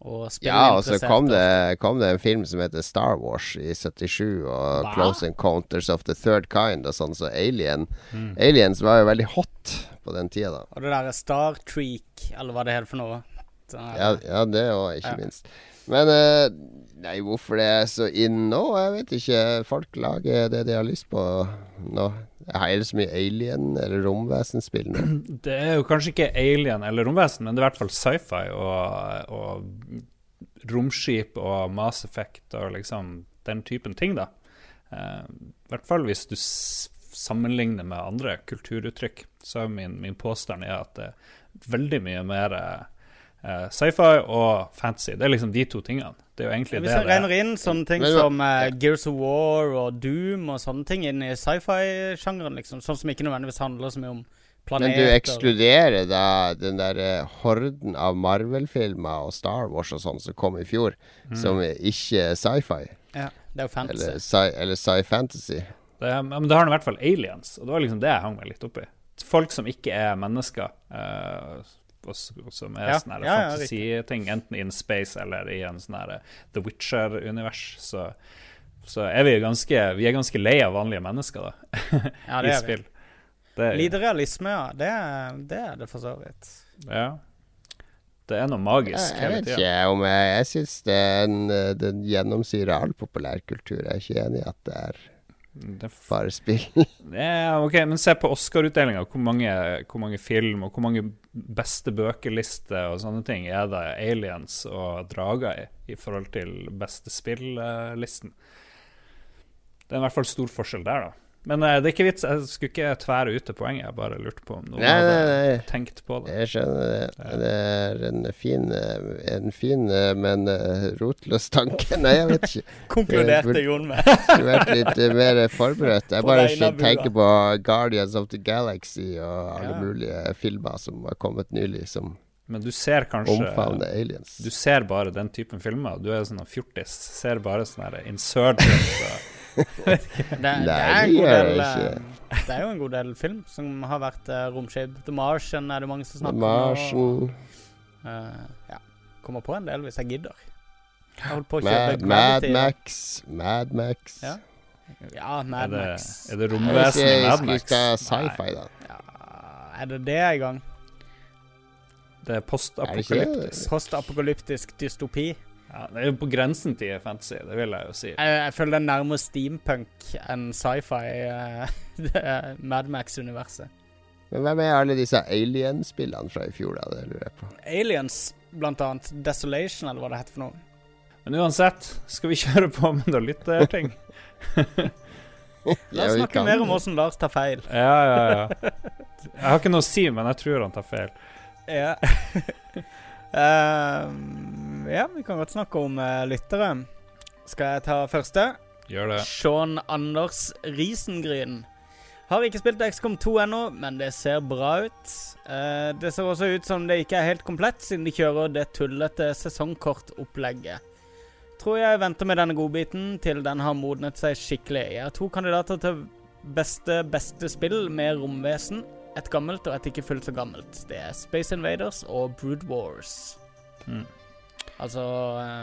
S5: og
S3: Ja, og så kom det, kom det en film som heter Star Wars i 77, og
S5: Hva?
S3: Close Encounters of the Third Kind og sånn, så Alien
S4: Mm.
S3: Aliens var jo veldig hot på den tida, da.
S5: Og det derre Star Treak, eller hva det heter for noe.
S3: Ja, ja det òg, ikke
S5: Ja.
S3: minst. Men eh, Nei, hvorfor det er så in nå? Jeg vet ikke. Folk lager det de har lyst på nå. Er det så mye alien- eller romvesenspill nå?
S4: Det er jo kanskje ikke alien eller romvesen, men det er i hvert fall sci-fi og, og romskip og Mass Effect og liksom den typen ting, da. Eh, I hvert fall hvis du s sammenligner med andre kulturuttrykk, så er min, min påstand er at det er veldig mye mer eh, sci-fi og fantasy. Det er liksom de to tingene. Det er jo egentlig
S5: Hvis
S4: det
S5: jeg
S4: man
S5: regner
S4: er.
S5: inn sånne ting som eh, Gears of War og Doom og sånne ting inn i sci-fi-sjangeren, liksom. Sånn som ikke nødvendigvis handler så mye om
S3: Men du ekskluderer da den der eh, horden av Marvel-filmer og Star Wars og sånn som kom i fjor,
S4: Mm.
S3: som er ikke sci-fi,
S5: Ja, det er jo fantasy.
S3: eller sci- eller sci-fantasy.
S4: Det, men det har i hvert fall aliens, og det var liksom det jeg hang meg litt opp i. Folk som ikke er mennesker, eh, og, og som er
S5: Ja,
S4: sånne
S5: ja, ja,
S4: fantasiting, enten in space eller i en sånn eh, The Witcher-univers, så, så er vi ganske Vi er ganske lei av vanlige mennesker, da,
S5: Ja, det vi.
S4: spill. Det, er-
S5: Lite realisme, ja. Det det, er det for så vidt.
S4: ja. det er noe
S3: Jeg,
S4: magisk
S3: jeg
S4: hele
S3: vet ikke om jeg Jeg syns den, eh, den gjennomsyrer all populærkultur. Jeg er ikke enig i at det er bare spill.
S4: Ja, ok, Men se på Oscar-utdelinga. Hvor, hvor mange film og hvor mange beste bøkelister og sånne ting er det aliens og drager i, i forhold til beste spill-listen? Det er i hvert fall stor forskjell der, da. Men uh, det er ikke vits. Jeg skulle ikke tvære ut det poenget. Jeg bare lurte på om noen
S3: Nei, nei,
S4: hadde
S3: nei.
S4: tenkt på det.
S3: Jeg skjønner det. Det er en fin, eh, en fin eh, men rotløs tanke. Nei, jeg vet ikke.
S5: Konkluderte Jon med.
S3: Skulle vært litt mer forberedt. Jeg
S5: På
S3: bare tenker på Guardians of the Galaxy og alle
S5: Ja.
S3: mulige filmer som har kommet nylig, som
S4: Men du ser kanskje
S3: aliens.
S4: Du ser bare den typen filmer. Du er sånn fjortis. Ser bare sånn Insurgent
S5: Det, det,
S3: Nei,
S5: er god del eh, Det er jo en god del film som har vært uh, romskip. The Martian er det mange som snakker om. Uh, ja. Kommer på en del hvis jeg gidder. Jeg holdt på å kjøpe
S3: Mad, Mad Max, Mad Max.
S5: Ja. Ja,
S4: er
S5: Mad
S4: det,
S5: Max.
S4: er det
S3: Jeg vil
S4: romvesen
S3: si
S4: i Mad Max? Nei,
S3: sci-fi, da.
S5: Ja, er det det i gang?
S4: det er
S3: Er
S4: postapokalyptisk.
S5: Postapokalyptisk dystopi?
S4: Ja, det er jo på grensen til fantasy, det vil jeg jo si.
S5: Jeg, jeg føler det er nærmere steampunk enn sci-fi. Uh, det er Mad Max-universet.
S3: Men hvem er alle disse alien-spillene fra i fjor, da? Det lurer jeg på.
S5: Aliens, blant annet. Desolation, eller hva det heter for noe.
S4: Men uansett, skal vi kjøre på med noe lytterting?
S5: La oss snakke mer om åssen Lars tar feil.
S4: Ja, ja, ja. Jeg har ikke noe å si, men jeg tror han tar feil.
S5: Ja. Ehm, ja, vi kan godt snakke om uh, lyttere. Skal jeg ta første?
S4: Gjør det.
S5: Sean Anders Risengryn. Har ikke spilt XCOM 2 ennå, men det ser bra ut. Uh, det ser også ut som det ikke er helt komplett, siden de kjører det tullete sesongkortopplegget. Tror jeg venter med denne godbiten til den har modnet seg skikkelig. Jeg har to kandidater til beste beste spill med romvesen. Et gammelt og et ikke fullt så gammelt. Det er Space Invaders og Brood Wars.
S4: Mm.
S5: Altså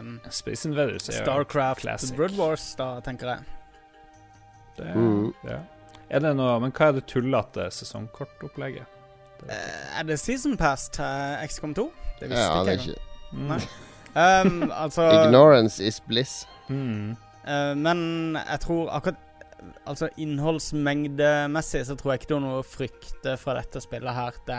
S5: um,
S4: Space Invaders er
S5: Starcraft,
S4: classic.
S5: Brood Wars, da, tenker jeg.
S4: det,
S3: Mm.
S4: ja. Er det noe Men hva er det tullete sesongkortopplegget? Det-
S5: Eh, er det Season Pass til XCOM 2? Det visste
S3: Ja, det er
S5: ikke jeg.
S4: Mm.
S5: Um, altså
S3: Ignorance is bliss.
S4: Mm.
S5: Uh, Men jeg tror akkurat Altså innholdsmengdemessig så tror jeg ikke det er noe å frykte fra dette spillet her. Det,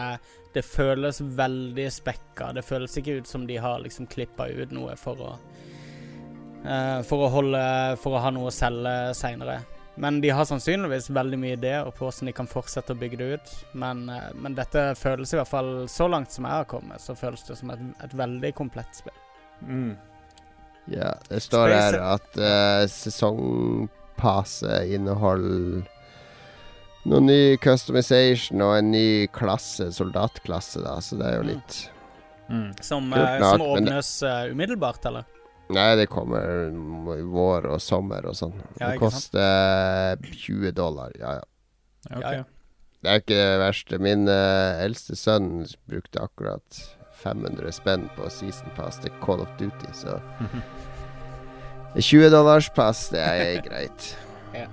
S5: det føles veldig spekka. Det føles ikke ut som de har liksom klippa ut noe for å uh, For å holde For å ha noe å selge seinere. Men de har sannsynligvis veldig mye ideer på hvordan de kan fortsette å bygge det ut. Men, uh, men dette føles i hvert fall Så langt som jeg har kommet, så føles det som et, et veldig komplett spill.
S4: Mm.
S3: Ja, det står
S5: Space-
S3: her at uh, sesongpasset inneholder noe ny customization og en ny klasse, soldatklasse, da, så det er jo
S5: Mm.
S3: litt
S4: Mm.
S5: Som,
S3: Kult
S5: eh,
S3: nok,
S5: som
S3: åpnes det-
S5: eh, umiddelbart, eller?
S3: Nei, det kommer i vår og sommer og sånn.
S5: Ja,
S3: det koster 20 dollar, ja ja.
S4: Ja, ok.
S5: Ja, ja.
S3: Det er ikke det verste. Min uh, eldste sønn brukte akkurat 500 spenn på season pass til Call of Duty, så 20 dollars pass, det er greit.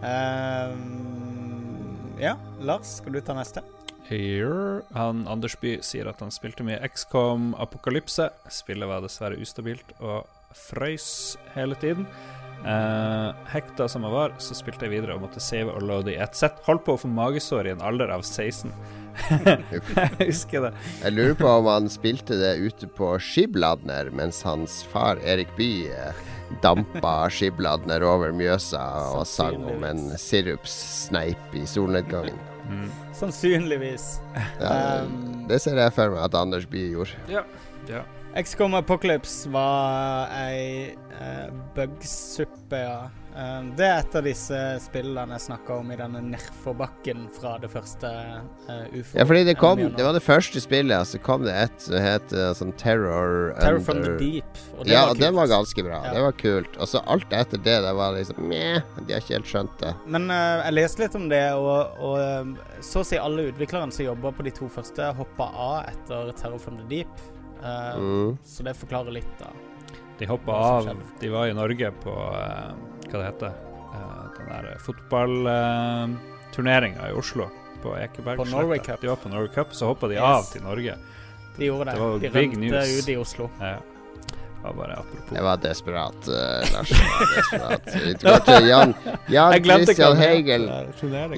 S5: Ehm, ja, Lars, skal du ta neste?
S4: Here. Han, Anders By sier at han spilte mye XCOM Apokalypse. Spillet var dessverre ustabilt og frøys hele tiden. Uh, hekta som jeg var, så spilte jeg videre og måtte save og loade i ett sett. Holdt på å få magesår i en alder av 16. jeg husker det.
S3: Jeg lurer på om han spilte det ute på Skibladner, mens hans far Erik Bye dampa skibladene over Mjøsa og sang om en sirupssneip i solnedgangen.
S4: Mm.
S5: Sannsynligvis.
S3: Ja,
S5: Ehm,
S3: det ser jeg for meg at Anders Bye gjorde.
S4: Ja.
S5: XCOM Apocalypse var ei uh, bugsuppe, ja. Ehm, det er et av disse spillene jeg snakka om i denne nedforbakken fra det første uh, ufo.
S3: Ja, fordi det kom Det var det første spillet, og så kom det et som het eh, sånn Terror,
S5: Terror from the Deep. Og det
S3: Ja,
S5: var kult.
S3: det var ganske bra.
S5: Ja.
S3: Det var kult. Og så alt etter det, det var liksom Meh, de har ikke helt skjønt det.
S5: Men uh, jeg leste litt om det, og, og eh, så å si alle utviklerne som jobba på de to første, hoppa av etter Terror from the Deep. uh,
S3: Mm.
S5: Så det forklarer litt, da.
S4: De hoppa av. De var i Norge på eh, Hva det heter uh, Den der fotballturneringa i Oslo. På Ekeberg.
S5: På Norway Cup.
S4: De var på Norway Cup, så hoppa de
S5: Yes.
S4: av til Norge.
S5: De gjorde det.
S4: Det var
S5: de
S4: big
S5: rømte
S4: news.
S5: ut i Oslo.
S4: Ja. Det var bare.
S3: Det var desperat, uh, Lars. Var desperat. Til Jan, Jan Christian Hegel.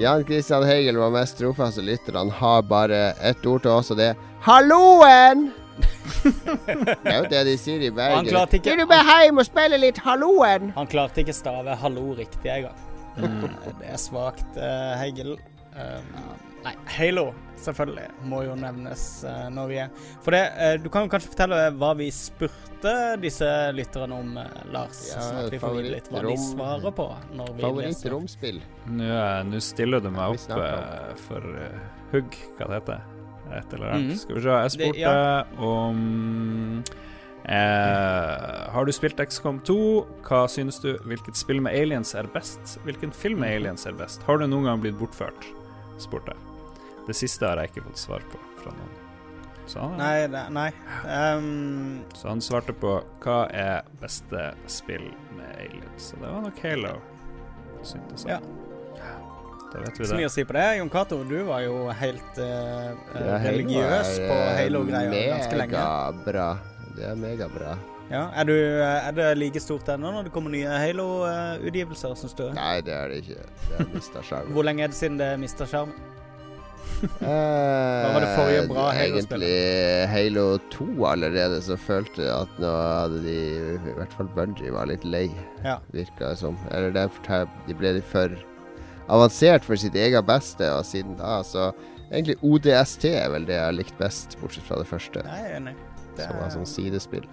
S3: Jan Christian Hegel var mest trofaste lytter. Han har bare ett ord til oss, og det er 'halloen'! Det er jo det de sier i
S5: han
S3: Bergen.
S5: ikke-
S3: Vil du bare hjem og spille litt 'halloen'?
S5: Han klarte ikke stave 'hallo' riktig engang.
S4: Mm.
S5: Det er svakt, uh, Hegel. Um, nei, Halo, selvfølgelig, må jo nevnes uh, når vi er For det, uh, du kan jo kanskje fortelle hva vi spurte disse lytterne om, eh, Lars?
S3: Ja,
S5: sånn at vi får vite litt hva de svarer på når vi.
S3: Favorittromspill?
S4: Nå, eh, nå stiller du meg opp eh, for eh, hugg, hva det heter. Et eller annet.
S5: Mm.
S4: Skal vi se. Jeg
S5: Det-
S4: spurte
S5: ja.
S4: om eh, Har du spilt XCOM 2? Hva synes du? Hvilket spill med aliens er best? Hvilken film med aliens er best? Har du noen gang blitt bortført? spurte jeg. Det siste har jeg ikke fått svar på fra noen. Han,
S5: Nei, nei. Um,
S4: så han svarte på hva er beste spill med aliens. Så det var nok Halo, syntes jeg.
S5: Ja.
S4: Da vet vi
S5: så mye å si på det. Jon Cato, du var jo helt eh, eh, religiøs på
S3: eh,
S5: Halo-greier ganske lenge.
S3: Megabra. Det er megabra.
S5: Ja, er, du, eh, er det like stort ennå når det kommer nye Halo-utgivelser, syns du?
S3: Nei, det er det ikke. Det er mista sjarmen.
S5: Hvor lenge er det siden det mista sjarmen?
S3: Hva
S5: var det forrige bra Halo-spillet?
S3: Egentlig Halo 2 allerede, så følte jeg at nå hadde de I hvert fall Bungie var litt lei,
S5: Ja.
S3: virka det som. Eller det er for- de ble litt for avansert for sitt eget beste, og siden da så Egentlig ODST er vel det jeg har likt best, bortsett fra det første.
S5: Er enig. Det
S3: Som var sånn sidespill.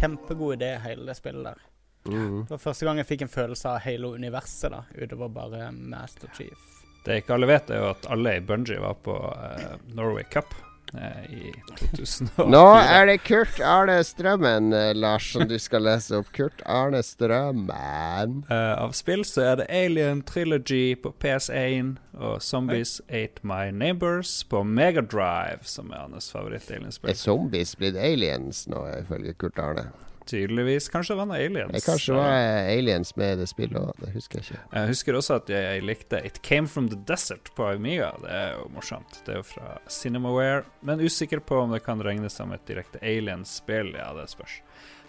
S5: kjempegod idé, hele det spillet der.
S3: Mm.
S5: Det var første gang jeg fikk en følelse av hele universet, da, utover bare Master Chief.
S4: Det ikke alle vet, er jo at alle i Bungie var på uh, Norway Cup i 2004.
S3: Nå er det Kurt Arne Strømmen, eh, Lars, som du skal lese opp. Kurt Arne Strømmen.
S4: Eh, av spill så er det Alien Trilogy på PS1 og Zombies Ate My Neighbors på Megadrive, som er hans
S3: Er
S4: favoritt-alienspill.
S3: zombies blitt aliens nå, ifølge Kurt Arne?
S4: Tydeligvis. Kanskje det var noe aliens.
S3: Det kanskje var eh, aliens med det spillet òg, det husker jeg ikke.
S4: Jeg husker også at jeg likte It Came From The Desert på Amiga. Det er jo morsomt. Det er jo fra Cinemaware. Men usikker på om det kan regnes som et direkte aliens-spill. Ja, det spørs.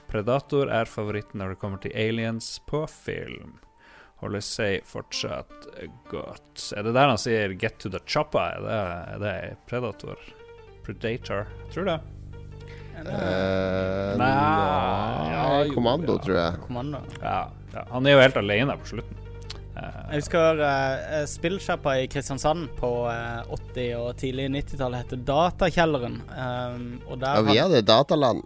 S4: Predator er favoritten når det kommer til aliens på film. Holder seg fortsatt godt. Er det der han sier 'get to the choppa'? Er det, er det Predator? Predator? Tror det.
S3: Eh,
S4: Nei,
S3: nei,
S4: ja, jo, ja.
S3: tror jeg.
S5: Kommando.
S4: Ja, ja. Han er jo helt alene på slutten. Eh,
S5: Jeg husker uh, spillsjappa i Kristiansand på eh, 80- og tidlig 90-tallet heter Datakjelleren. Um, og der
S3: Ja, vi hadde Dataland.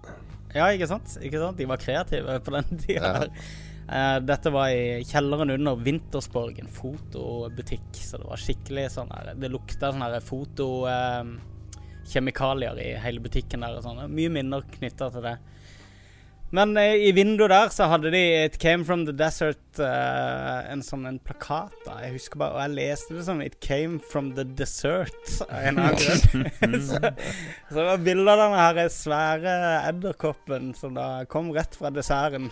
S5: Ja, ikke sant? ikke sant? De var kreative på den tida.
S3: Ja.
S5: Eh, dette var i kjelleren under Vintersborg, en fotobutikk. Så det var skikkelig sånn her Det lukta sånn her fotokjemikalier i hele butikken der og sånn. Mye minner knytta til det. Men eh, i vinduet der så hadde de It Came From The Desert, eh, en sånn en plakat. da Jeg husker bare, Og jeg leste det som It Came From The Desert. av en av annen grunn. så, så det var bilde av denne her svære edderkoppen som da kom rett fra desserten.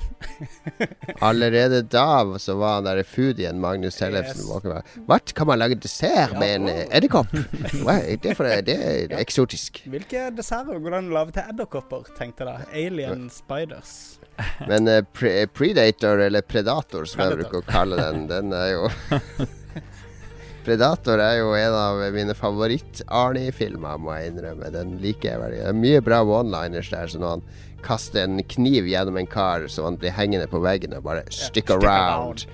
S3: Allerede da så var der foodien Magnus Tellefsen
S5: Yes.
S3: Hva, kan man lage dessert med en eh, edderkopp? Hva er det for det? Det er eksotisk.
S5: Hvilke desserter går det an å lage til edderkopper, tenkte jeg da. Alien spiders.
S3: Men uh, pre Predator, eller Predator som jeg bruker å kalle den, den er jo Predator er jo en av mine favoritt-Arnie-filmer, må jeg innrømme. Den liker jeg veldig. Det er mye bra one-liners der, så når han kaster en kniv gjennom en kar så han blir hengende på veggen og bare stick
S5: stick
S3: around.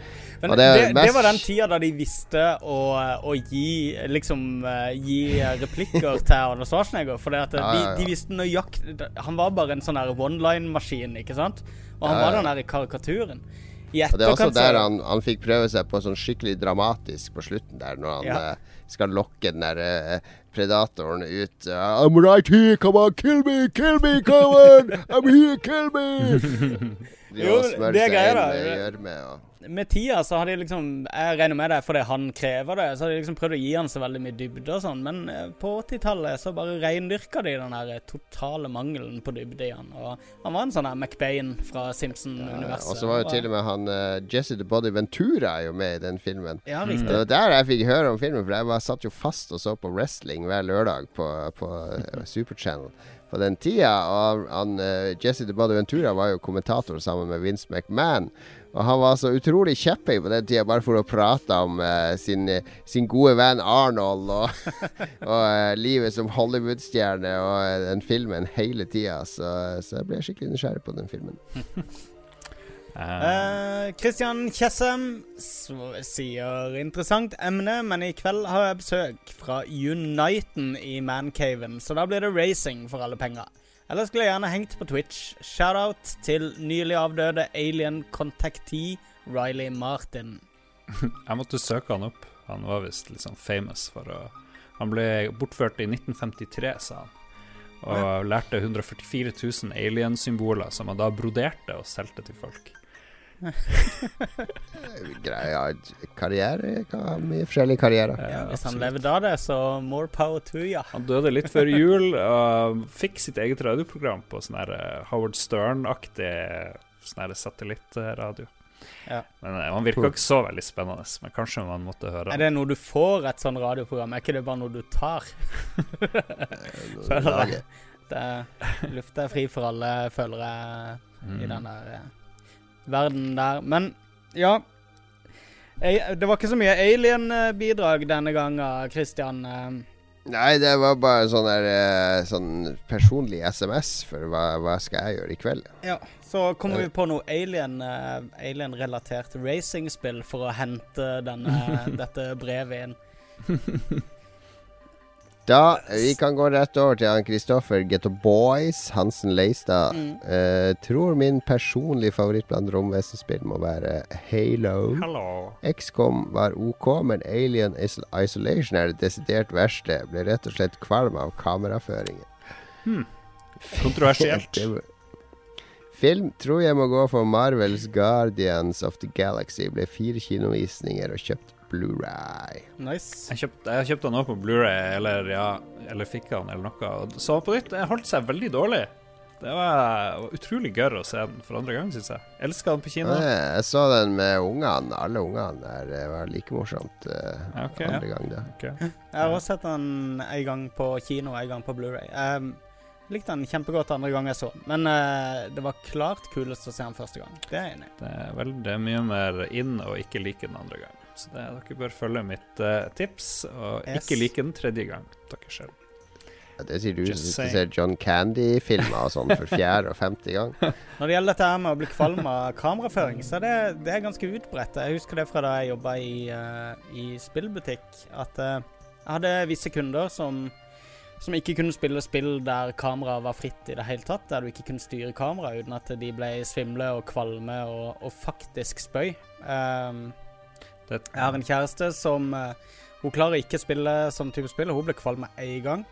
S5: Men det,
S3: det
S5: det, var den tida da de visste å, å gi liksom eh, Gi replikker til Arne Schwarzenegger. For
S3: Ja, ja, ja.
S5: De, de visste nøyaktig Han var bare en sånn one-line-maskin, ikke sant? Og han var den der karikaturen. I
S3: Og det er også
S5: kanskje.
S3: der han, han fikk prøve seg på sånn skikkelig dramatisk på slutten der, når han
S5: Ja.
S3: uh, skal lokke den der uh, predatoren ut. Uh, I'm right here, come on, kill me, kill me, come on! I'm here, kill me! De
S5: Jo, det er greia, da.
S3: med og
S5: med tida så har de liksom Jeg regner med det fordi han krever det. Så har de liksom prøvd å gi han så veldig mye dybde og sånn. Men eh, på 80-tallet så bare reindyrka de den der totale mangelen på dybde i han. Og han var en sånn her McBain fra Simpson-universet.
S3: Og så var jo til og med han uh, Jesse the Body Ventura er jo med i den filmen.
S5: Ja, riktig.
S3: Det var der jeg fikk høre om filmen, for jeg bare satt jo fast og så på wrestling hver lørdag på, på Superchannel Super Channel på den tida. Og han, uh, Jesse the Body Ventura var jo kommentator sammen med Vince McMahon. Og han var så utrolig kjepphøy på den tida bare for å prate om eh, sin, sin gode venn Arnold og, og eh, livet som Hollywood-stjerne og eh, den filmen hele tida. Så, så jeg ble skikkelig nysgjerrig på den filmen.
S4: Kristian
S5: Eh, Christian Tjessem sier interessant emne, men i kveld har jeg besøk fra Uniten i Mancaven, så da blir det racing for alle penger. Eller skulle jeg gjerne hengt på Twitch. Shout-out til nylig avdøde alien contactee Riley Martin.
S4: Jeg måtte søke han opp. Han var visst litt sånn famous for å Han ble bortført i 1953, sa han. Og lærte 144 000 alien-symboler som han da broderte og solgte til folk.
S3: Greia karriere kan ha mye forskjellige karrierer.
S5: Ja, hvis han lever da det, så more power to ya.
S4: Han døde litt før jul og fikk sitt eget radioprogram på sånn her eh, Howard Stern-aktig sånn satellittradio.
S5: Ja.
S4: Men eh, Han virka ikke så veldig spennende, men kanskje man måtte høre
S5: Er det noe du får et sånn radioprogram? Er ikke det bare noe du tar? Føler jeg. Det lufta er fri for alle, følgere
S4: Mm.
S5: i den der eh, verden der. Men ja. Det var ikke så mye alien-bidrag denne gangen, Christian. eh.
S3: Nei, det var bare sånn der eh, Sånn personlig SMS for hva, hva skal jeg gjøre i kveld.
S5: Ja, så kommer vi på noe alien-relatert alien-relatert racingspill for å hente denne, dette brevet inn.
S3: Da, Vi kan gå rett over til han Kristoffer Getto Boys Hansen Leistad. Eh, tror min personlige favoritt blant romvesenspill må være Halo.
S4: Hello.
S3: XCOM var OK, men Alien Isolation er det desidert verste. Ble rett og slett kvalm av kameraføringen.
S4: Kontroversielt.
S3: Film tror jeg må gå for Marvels Guardians of the Galaxy. Ble fire kinovisninger og kjøpt Blu-ray.
S5: Nice.
S4: Jeg kjøpte, jeg kjøpte den også på Blu-ray, eller, ja, eller fikk den, eller noe. Og så på nytt. Det holdt seg veldig dårlig. Det var, var utrolig gøy å se den for andre gang, syns jeg. Elska den på kino.
S3: Ja, Jeg så den med ungene. Alle ungene der. Det var like morsomt uh,
S4: okay, andre
S3: andre gang, da.
S4: Okay.
S5: Jeg har også sett den en gang på kino en gang på Blu-ray. Jeg likte den kjempegodt andre gang jeg så den, men uh, det var klart kulest å se den første gang. Det er jeg enig i.
S4: Det er, mye mer inn å ikke like den andre gang. Så det, dere bør følge mitt uh, tips, og
S5: Yes.
S4: ikke like den tredje gang. Dere selv.
S3: Ja, Det sier du som
S4: saying.
S3: ser John Candy-filmer og sånn for fjerde og femte gang.
S5: Når det gjelder dette her med å bli kvalm av kameraføring, så er det, det er ganske utbredt. Jeg husker det fra da jeg jobba i, uh, i spillbutikk, at uh, jeg hadde visse kunder som, som ikke kunne spille spill der kameraet var fritt i det hele tatt, der du ikke kunne styre kameraet uten at de ble svimle og kvalme og, og faktisk spøy. Um,
S4: Det,
S5: jeg har en kjæreste som eh, Hun klarer ikke å spille sånn type spill, hun ble kvalm med en gang.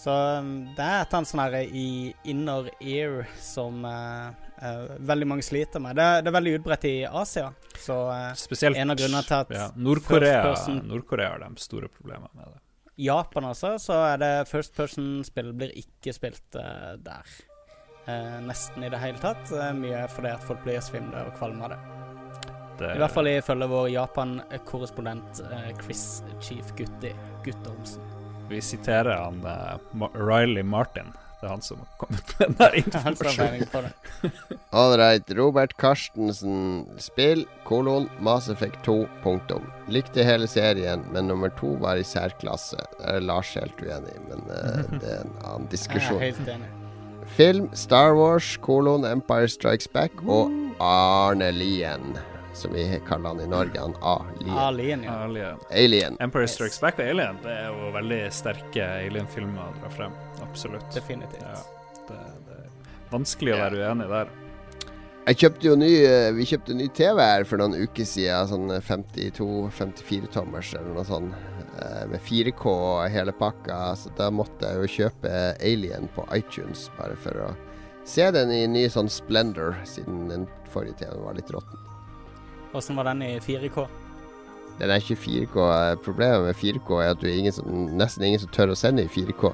S5: Så um, det er et eller annet sånn her i inner ear som uh, uh, veldig mange sliter med. Det, det er veldig utbredt i Asia. Så uh,
S4: spesielt
S5: en av grunnene til at
S4: ja, Nord-Korea Nord-Korea har de store problemer med det.
S5: Japan også, så er det first person-spill blir ikke spilt der. Nesten i det hele tatt. Mye fordi at folk blir svimle og kvalme av det.
S4: Det
S5: I hvert fall ifølge vår Japan-korrespondent eh, Chris Chief Gutti Guttormsen.
S4: Vi siterer han uh, Riley Martin. Det er han som har kommet med den informasjonen.
S5: peiling på det.
S3: All right. Robert Karstensen. Spill, kolon, Mass Effect 2, punktum. Likte hele serien, men nummer to var i særklasse. Der er Lars helt uenig, men uh, det er en annen diskusjon.
S5: Jeg er helt enig.
S3: Film, Star Wars, kolon, Empire Strikes Back og Arne Lien, som vi kaller han i Norge. Han A-Lien.
S5: Alien, ja.
S4: Alien.
S3: Alien.
S4: Empire Strikes Back og Alien Det er jo veldig sterke alien-filmer å dra frem. Absolutt.
S5: Definitivt.
S4: Ja, det, det er vanskelig å være uenig der.
S3: Jeg kjøpte jo ny eh, Vi kjøpte ny TV her for noen uker siden. Sånn 52-54 tommers eller noe sånt. eh, Med 4K og hele pakka. Så da måtte jeg jo kjøpe Alien på iTunes bare for å se den i ny sånn Splendor, siden den forrige TV-en var litt råtten.
S5: Åssen var den i 4K?
S3: Den er ikke 4K. Problemet med 4K er at er ingen som, nesten ingen som tør å sende i 4K.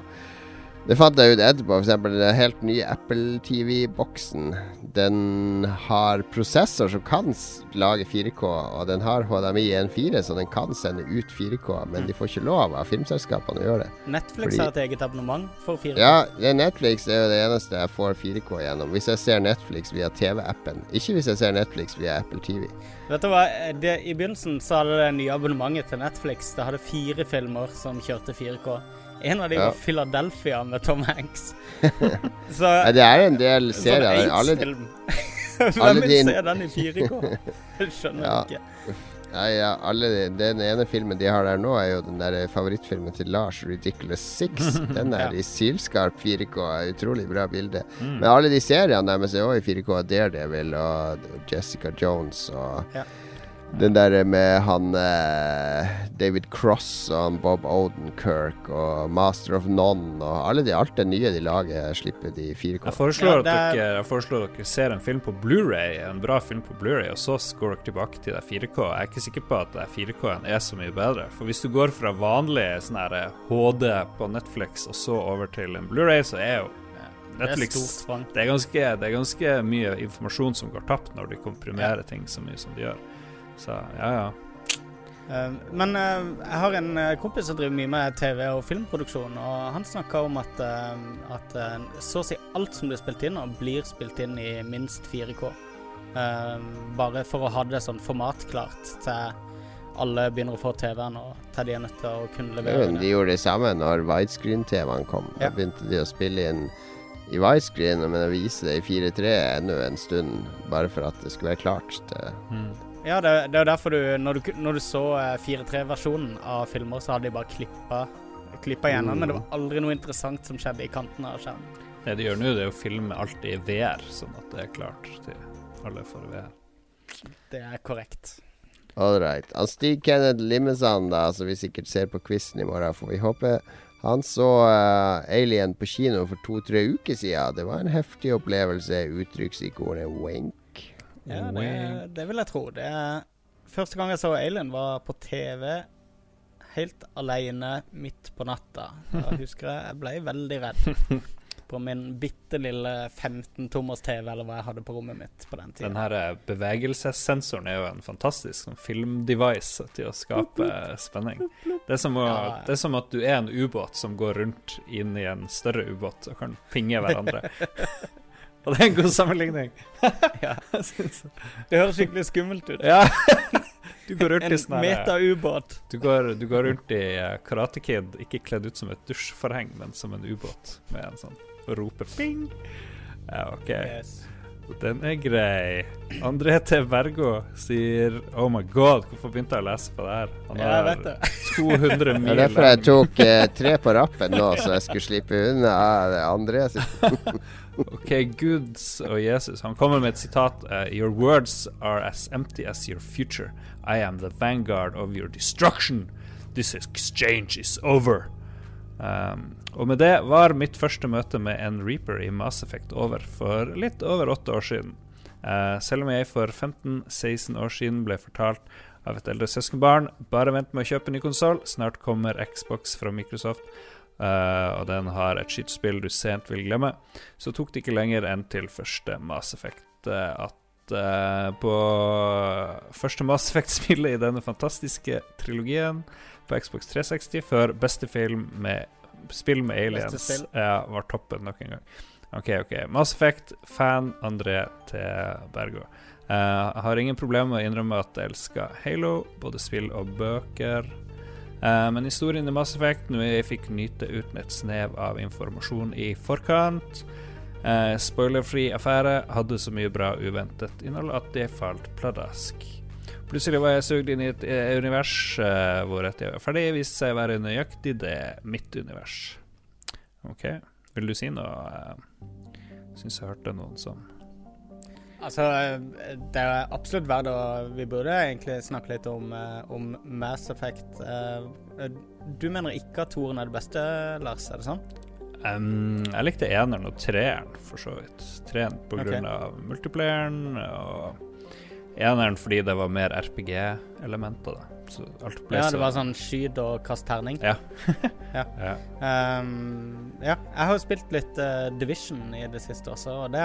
S3: Det fant jeg ut etterpå. For eksempel den helt nye Apple TV-boksen. Den har prosessor som kan lage 4K, og den har HDMI 1.4, så den kan sende ut 4K. Men de får ikke lov av filmselskapene å gjøre det.
S5: Netflix
S3: Fordi-
S5: har et eget abonnement for 4K.
S3: Ja, det Netflix er jo det eneste jeg får 4K gjennom. Hvis jeg ser Netflix via TV-appen. Ikke hvis jeg ser Netflix via Apple TV.
S5: Vet du hva, det, I begynnelsen så hadde det nye abonnementet til Netflix Det hadde fire filmer som kjørte 4K. En av de
S3: Ja.
S5: var Philadelphia med Tom Hanks. så
S3: ja, det er en del
S5: sånn
S3: serier.
S5: AIDS-film.
S3: alle
S5: Hvem vil
S3: din-
S5: se den i 4K? Jeg skjønner
S3: Ja.
S5: ikke.
S3: Ja, ja, alle, den ene filmen de har der nå, er jo den der favorittfilmen til Lars, 'Ridiculous Six'. Den er i sylskarp 4K. Utrolig bra bilde.
S4: Mm.
S3: Men alle de seriene deres er òg i 4K. Daredevil og Jessica Jones og
S5: Ja.
S3: Den der med han eh, David Cross og han Bob Odenkirk og Master of None og alle de, alt det nye de lager, slipper de 4K.
S4: Jeg foreslår,
S5: Ja,
S4: at
S5: det er-
S4: dere, jeg foreslår at dere ser en film på Blu-ray en bra film på Blu-ray og så går dere tilbake til det 4K. Jeg er ikke sikker på at 4K-en er så mye bedre. For hvis du går fra vanlig sånn HD på Netflix og så over til en Blu-ray, så er jo
S5: Det er
S4: Netflix det er, ganske, det er ganske mye informasjon som går tapt når de komprimerer ting så mye som de gjør. Så ja, ja.
S5: Eh, men eh, jeg har en eh, kompis som driver mye med TV- og filmproduksjon, og han snakka om at, at så å si alt som blir spilt inn blir spilt inn i minst 4K. Eh, bare for å ha det sånn formatklart til alle begynner å få TV-en, og til de er nødt til å kunne levere
S3: men de gjorde det samme når widescreen-TV-en kom. Da
S5: Ja.
S3: begynte de å spille inn i widescreen, men å vise det i 4.3 ennå en stund, bare for at det skulle være klart. Det,
S4: Mm.
S5: Ja, det, det er derfor du når, du når du så 4-3-versjonen av filmer, så hadde de bare klippa klippa gjennom,
S3: Mm.
S5: men det var aldri noe interessant som skjedde i kanten av skjermen.
S4: Det de gjør nå, det er å filme alt i VR, sånn at det er klart til alle for VR.
S5: Det er korrekt.
S3: All right. Han Stig Kenneth Limmesand, da, som vi sikkert ser på quizen i morgen, får vi håpe. Han så uh, Alien på kino for to-tre uker siden. Det var en heftig opplevelse. Uttrykksikonet wink.
S5: Ja, det, det vil jeg tro. Det Første gang jeg så Alien, var på TV helt alene midt på natta. Da husker jeg jeg ble veldig redd. På min bitte lille 15-tommers TV, eller hva jeg hadde på rommet mitt på den
S4: Den her eh, bevegelsessensoren er jo en fantastisk sånn filmdevice til å skape spenning. Det er, som å,
S5: ja.
S4: det er som at du er en ubåt som går rundt inn i en større ubåt og kan pinge hverandre. og det er en god sammenligning.
S5: Ja. Det høres skikkelig skummelt ut.
S4: ja. Du går rundt
S5: En
S4: i sånn
S5: meta-ubåt.
S4: Du går, du går rundt i Karate Kid, ikke kledd ut som et dusjforheng, men som en ubåt med en sånn roper ping. Ja, OK.
S5: Yes.
S4: Den er grei. André T. Bergo sier Oh my god, hvorfor begynte jeg å lese på det her? Han
S5: Ja, jeg vet det.
S4: 200
S3: Det er derfor jeg tok eh, tre på rappen nå, så jeg skulle slippe unna det andre.
S4: OK, Guds og Jesus. Han kommer med et sitat. eh, Your words are as empty as your future. I am the vanguard of your destruction. This exchange is over. Um, og med det var mitt første møte med en Reaper i Mass Effect over for litt over åtte år siden. Uh, selv om jeg for 15-16 år siden ble fortalt av et eldre søskenbarn bare vent med å kjøpe ny konsoll, snart kommer Xbox fra Microsoft, eh, og den har et skytespill du sent vil glemme, så tok det ikke lenger enn til første Mass Effect uh, at uh, på første Mass Effect-spillet i denne fantastiske trilogien på Xbox 360 før beste film med spill med aliens ja, var toppen nok en gang. OK, OK. Mass Effect, fan André T. Bergo. Har ingen problemer med å innrømme at jeg elsker Halo, både spill og bøker. Eh, men historien i Mass Effect, nå jeg fikk nyte uten et snev av informasjon i forkant eh, Spoilerfri affære hadde så mye bra uventet innhold at det falt pladask. Plutselig var jeg sugd inn i et eh, univers hvor et jeg var ferdig, viste seg å være nøyaktig det mitt univers. OK, vil du si noe? Uh, Syns jeg hørte noen som
S5: Altså, det er absolutt verdt å Vi burde egentlig snakke litt om, eh, om Mass Effect. Eh, Du mener ikke at toeren er det beste, Lars? Er det sånn?
S4: Um, jeg likte eneren og treeren, for så vidt. Treeren på
S5: grunn
S4: grunn av multiplayeren, og eneren fordi det var mer RPG-elementer. Så alt ble
S5: Ja, det var sånn skyt og kast terning.
S4: Ja.
S5: Ja.
S4: ja.
S5: Um, ja, jeg har jo spilt litt uh, Division i det siste også, og det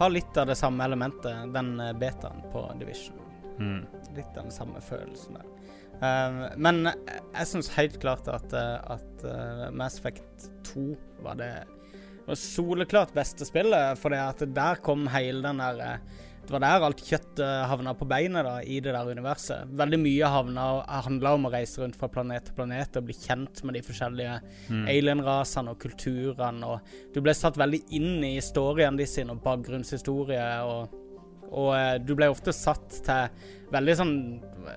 S5: har litt av det samme elementet, den uh, betaen på Division.
S4: Mm.
S5: Litt av den samme følelsen der. Um, men jeg, jeg syns helt klart at, eh, at eh, Mass Effect 2 var det var soleklart beste spillet, for der kom hele den der eh, Det var der alt kjøttet havna på beinet da, i det der universet. Veldig mye havna handla om å reise rundt fra planet til planet og bli kjent med de forskjellige
S4: Mm.
S5: alien-rasene og kulturene. Og du ble satt veldig inn i historien de sin og bakgrunnshistorie. Og, og eh, du ble ofte satt til veldig sånn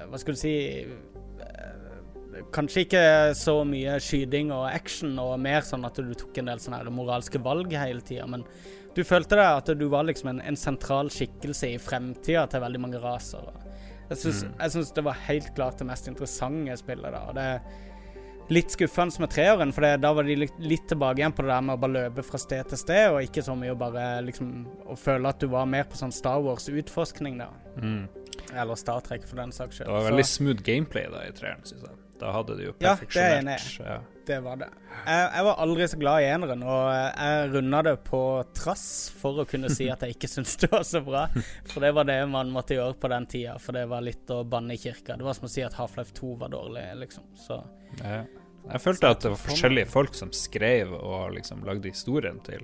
S5: Hva skal du si eh, Kanskje ikke så mye skyting og action, og mer sånn at du tok en del sånne moralske valg hele tida. Men du følte deg at du var liksom en, en sentral skikkelse i fremtida til veldig mange raser. Jeg syns,
S4: Mm.
S5: jeg syns det var helt klart det mest interessante spillet. da, og det er Litt skuffende med treeren, for det, da var de litt, litt tilbake igjen på det der med å bare løpe fra sted til sted, og ikke så mye å bare liksom Å føle at du var mer på sånn Star Wars-utforskning, da.
S4: Mm.
S5: Eller Star Trek, for den saks skyld.
S4: Det var
S5: Så-
S4: veldig smooth gameplay da i treeren, syns jeg. Da hadde du jo
S5: Ja, det er
S4: perfeksjonert ja.
S5: Det var det. Jeg, jeg var aldri så glad i eneren, og jeg runda det på trass for å kunne si at jeg ikke syntes det var så bra. For det var det man måtte gjøre på den tida, for det var litt å banne i kirka. Det var som å si at Half-Life 2 var dårlig, liksom. Så
S4: Ja. Jeg følte at det var forskjellige folk som skrev og liksom lagde historien til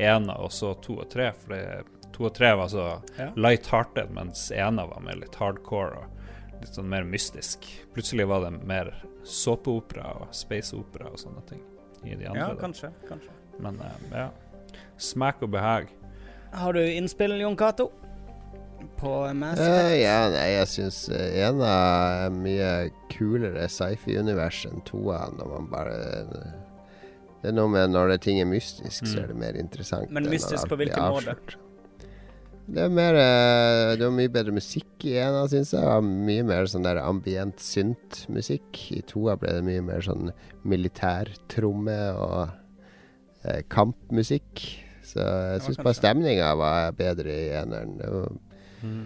S4: ena og så to og tre. For det, to og tre var så
S5: Ja.
S4: light-hearted, mens ena var mer litt hardcore og litt sånn mer mystisk. Plutselig var det mer såpeopera og space-opera og sånne ting i de andre.
S5: ja, kanskje. kanskje.
S4: Men eh, ja. Smak og behag.
S5: Har du innspill, Jon Cato? på Mass
S3: Eh,
S5: Effect?
S3: ja, nei, jeg syns ena er mye kulere sci-fi-univers enn toa, når man bare Det er noe med når det ting er mystisk, så
S4: Mm.
S3: er det mer interessant.
S5: Men mystisk på hvilken måte?
S3: Det er mer eh, Det var mye bedre musikk i ena, syns jeg. Mye mer sånn der ambient synt-musikk. I toa ble det mye mer sånn militærtromme og eh, kampmusikk. Så jeg syns bare stemninga var bedre i eneren.
S4: Mm.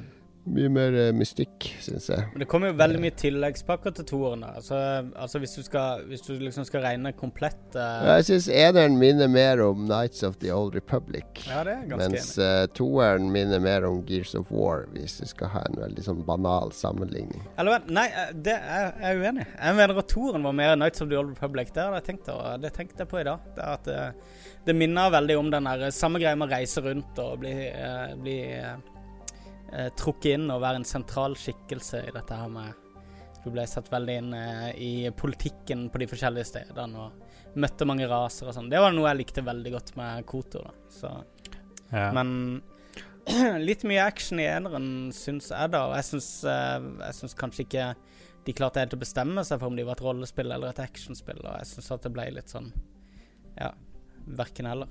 S3: Mye mer eh, mystikk, syns jeg.
S5: Men det kommer jo veldig mye tilleggspakker til toeren. Altså, altså hvis du skal Hvis du liksom skal regne komplett uh...
S3: Jeg syns eneren minner mer om Nights of the Old Republic.
S5: Ja, det er ganske
S3: Mens uh, toeren minner mer om Gears of War, hvis du skal ha en veldig sånn banal sammenligning.
S5: Eller vent, nei, det er jeg er uenig. Jeg mener at toeren var mer Nights of the Old Republic. Det hadde jeg tenkt, å- det tenkte jeg på i dag. Det, at, det minner veldig om den der samme greia med å reise rundt og bli, bli eh, trukket inn og være en sentral skikkelse i dette her med Du ble satt veldig inn eh, i politikken på de forskjellige stedene og møtte mange raser og sånn. Det var noe jeg likte veldig godt med Kotor. da. Så
S4: Ja.
S5: men litt mye action i eneren, syns jeg, da. Og jeg syns, eh, jeg syns kanskje ikke de klarte helt å bestemme seg for om de var et rollespill eller et actionspill. Og jeg syns at det ble litt sånn Ja, verken heller.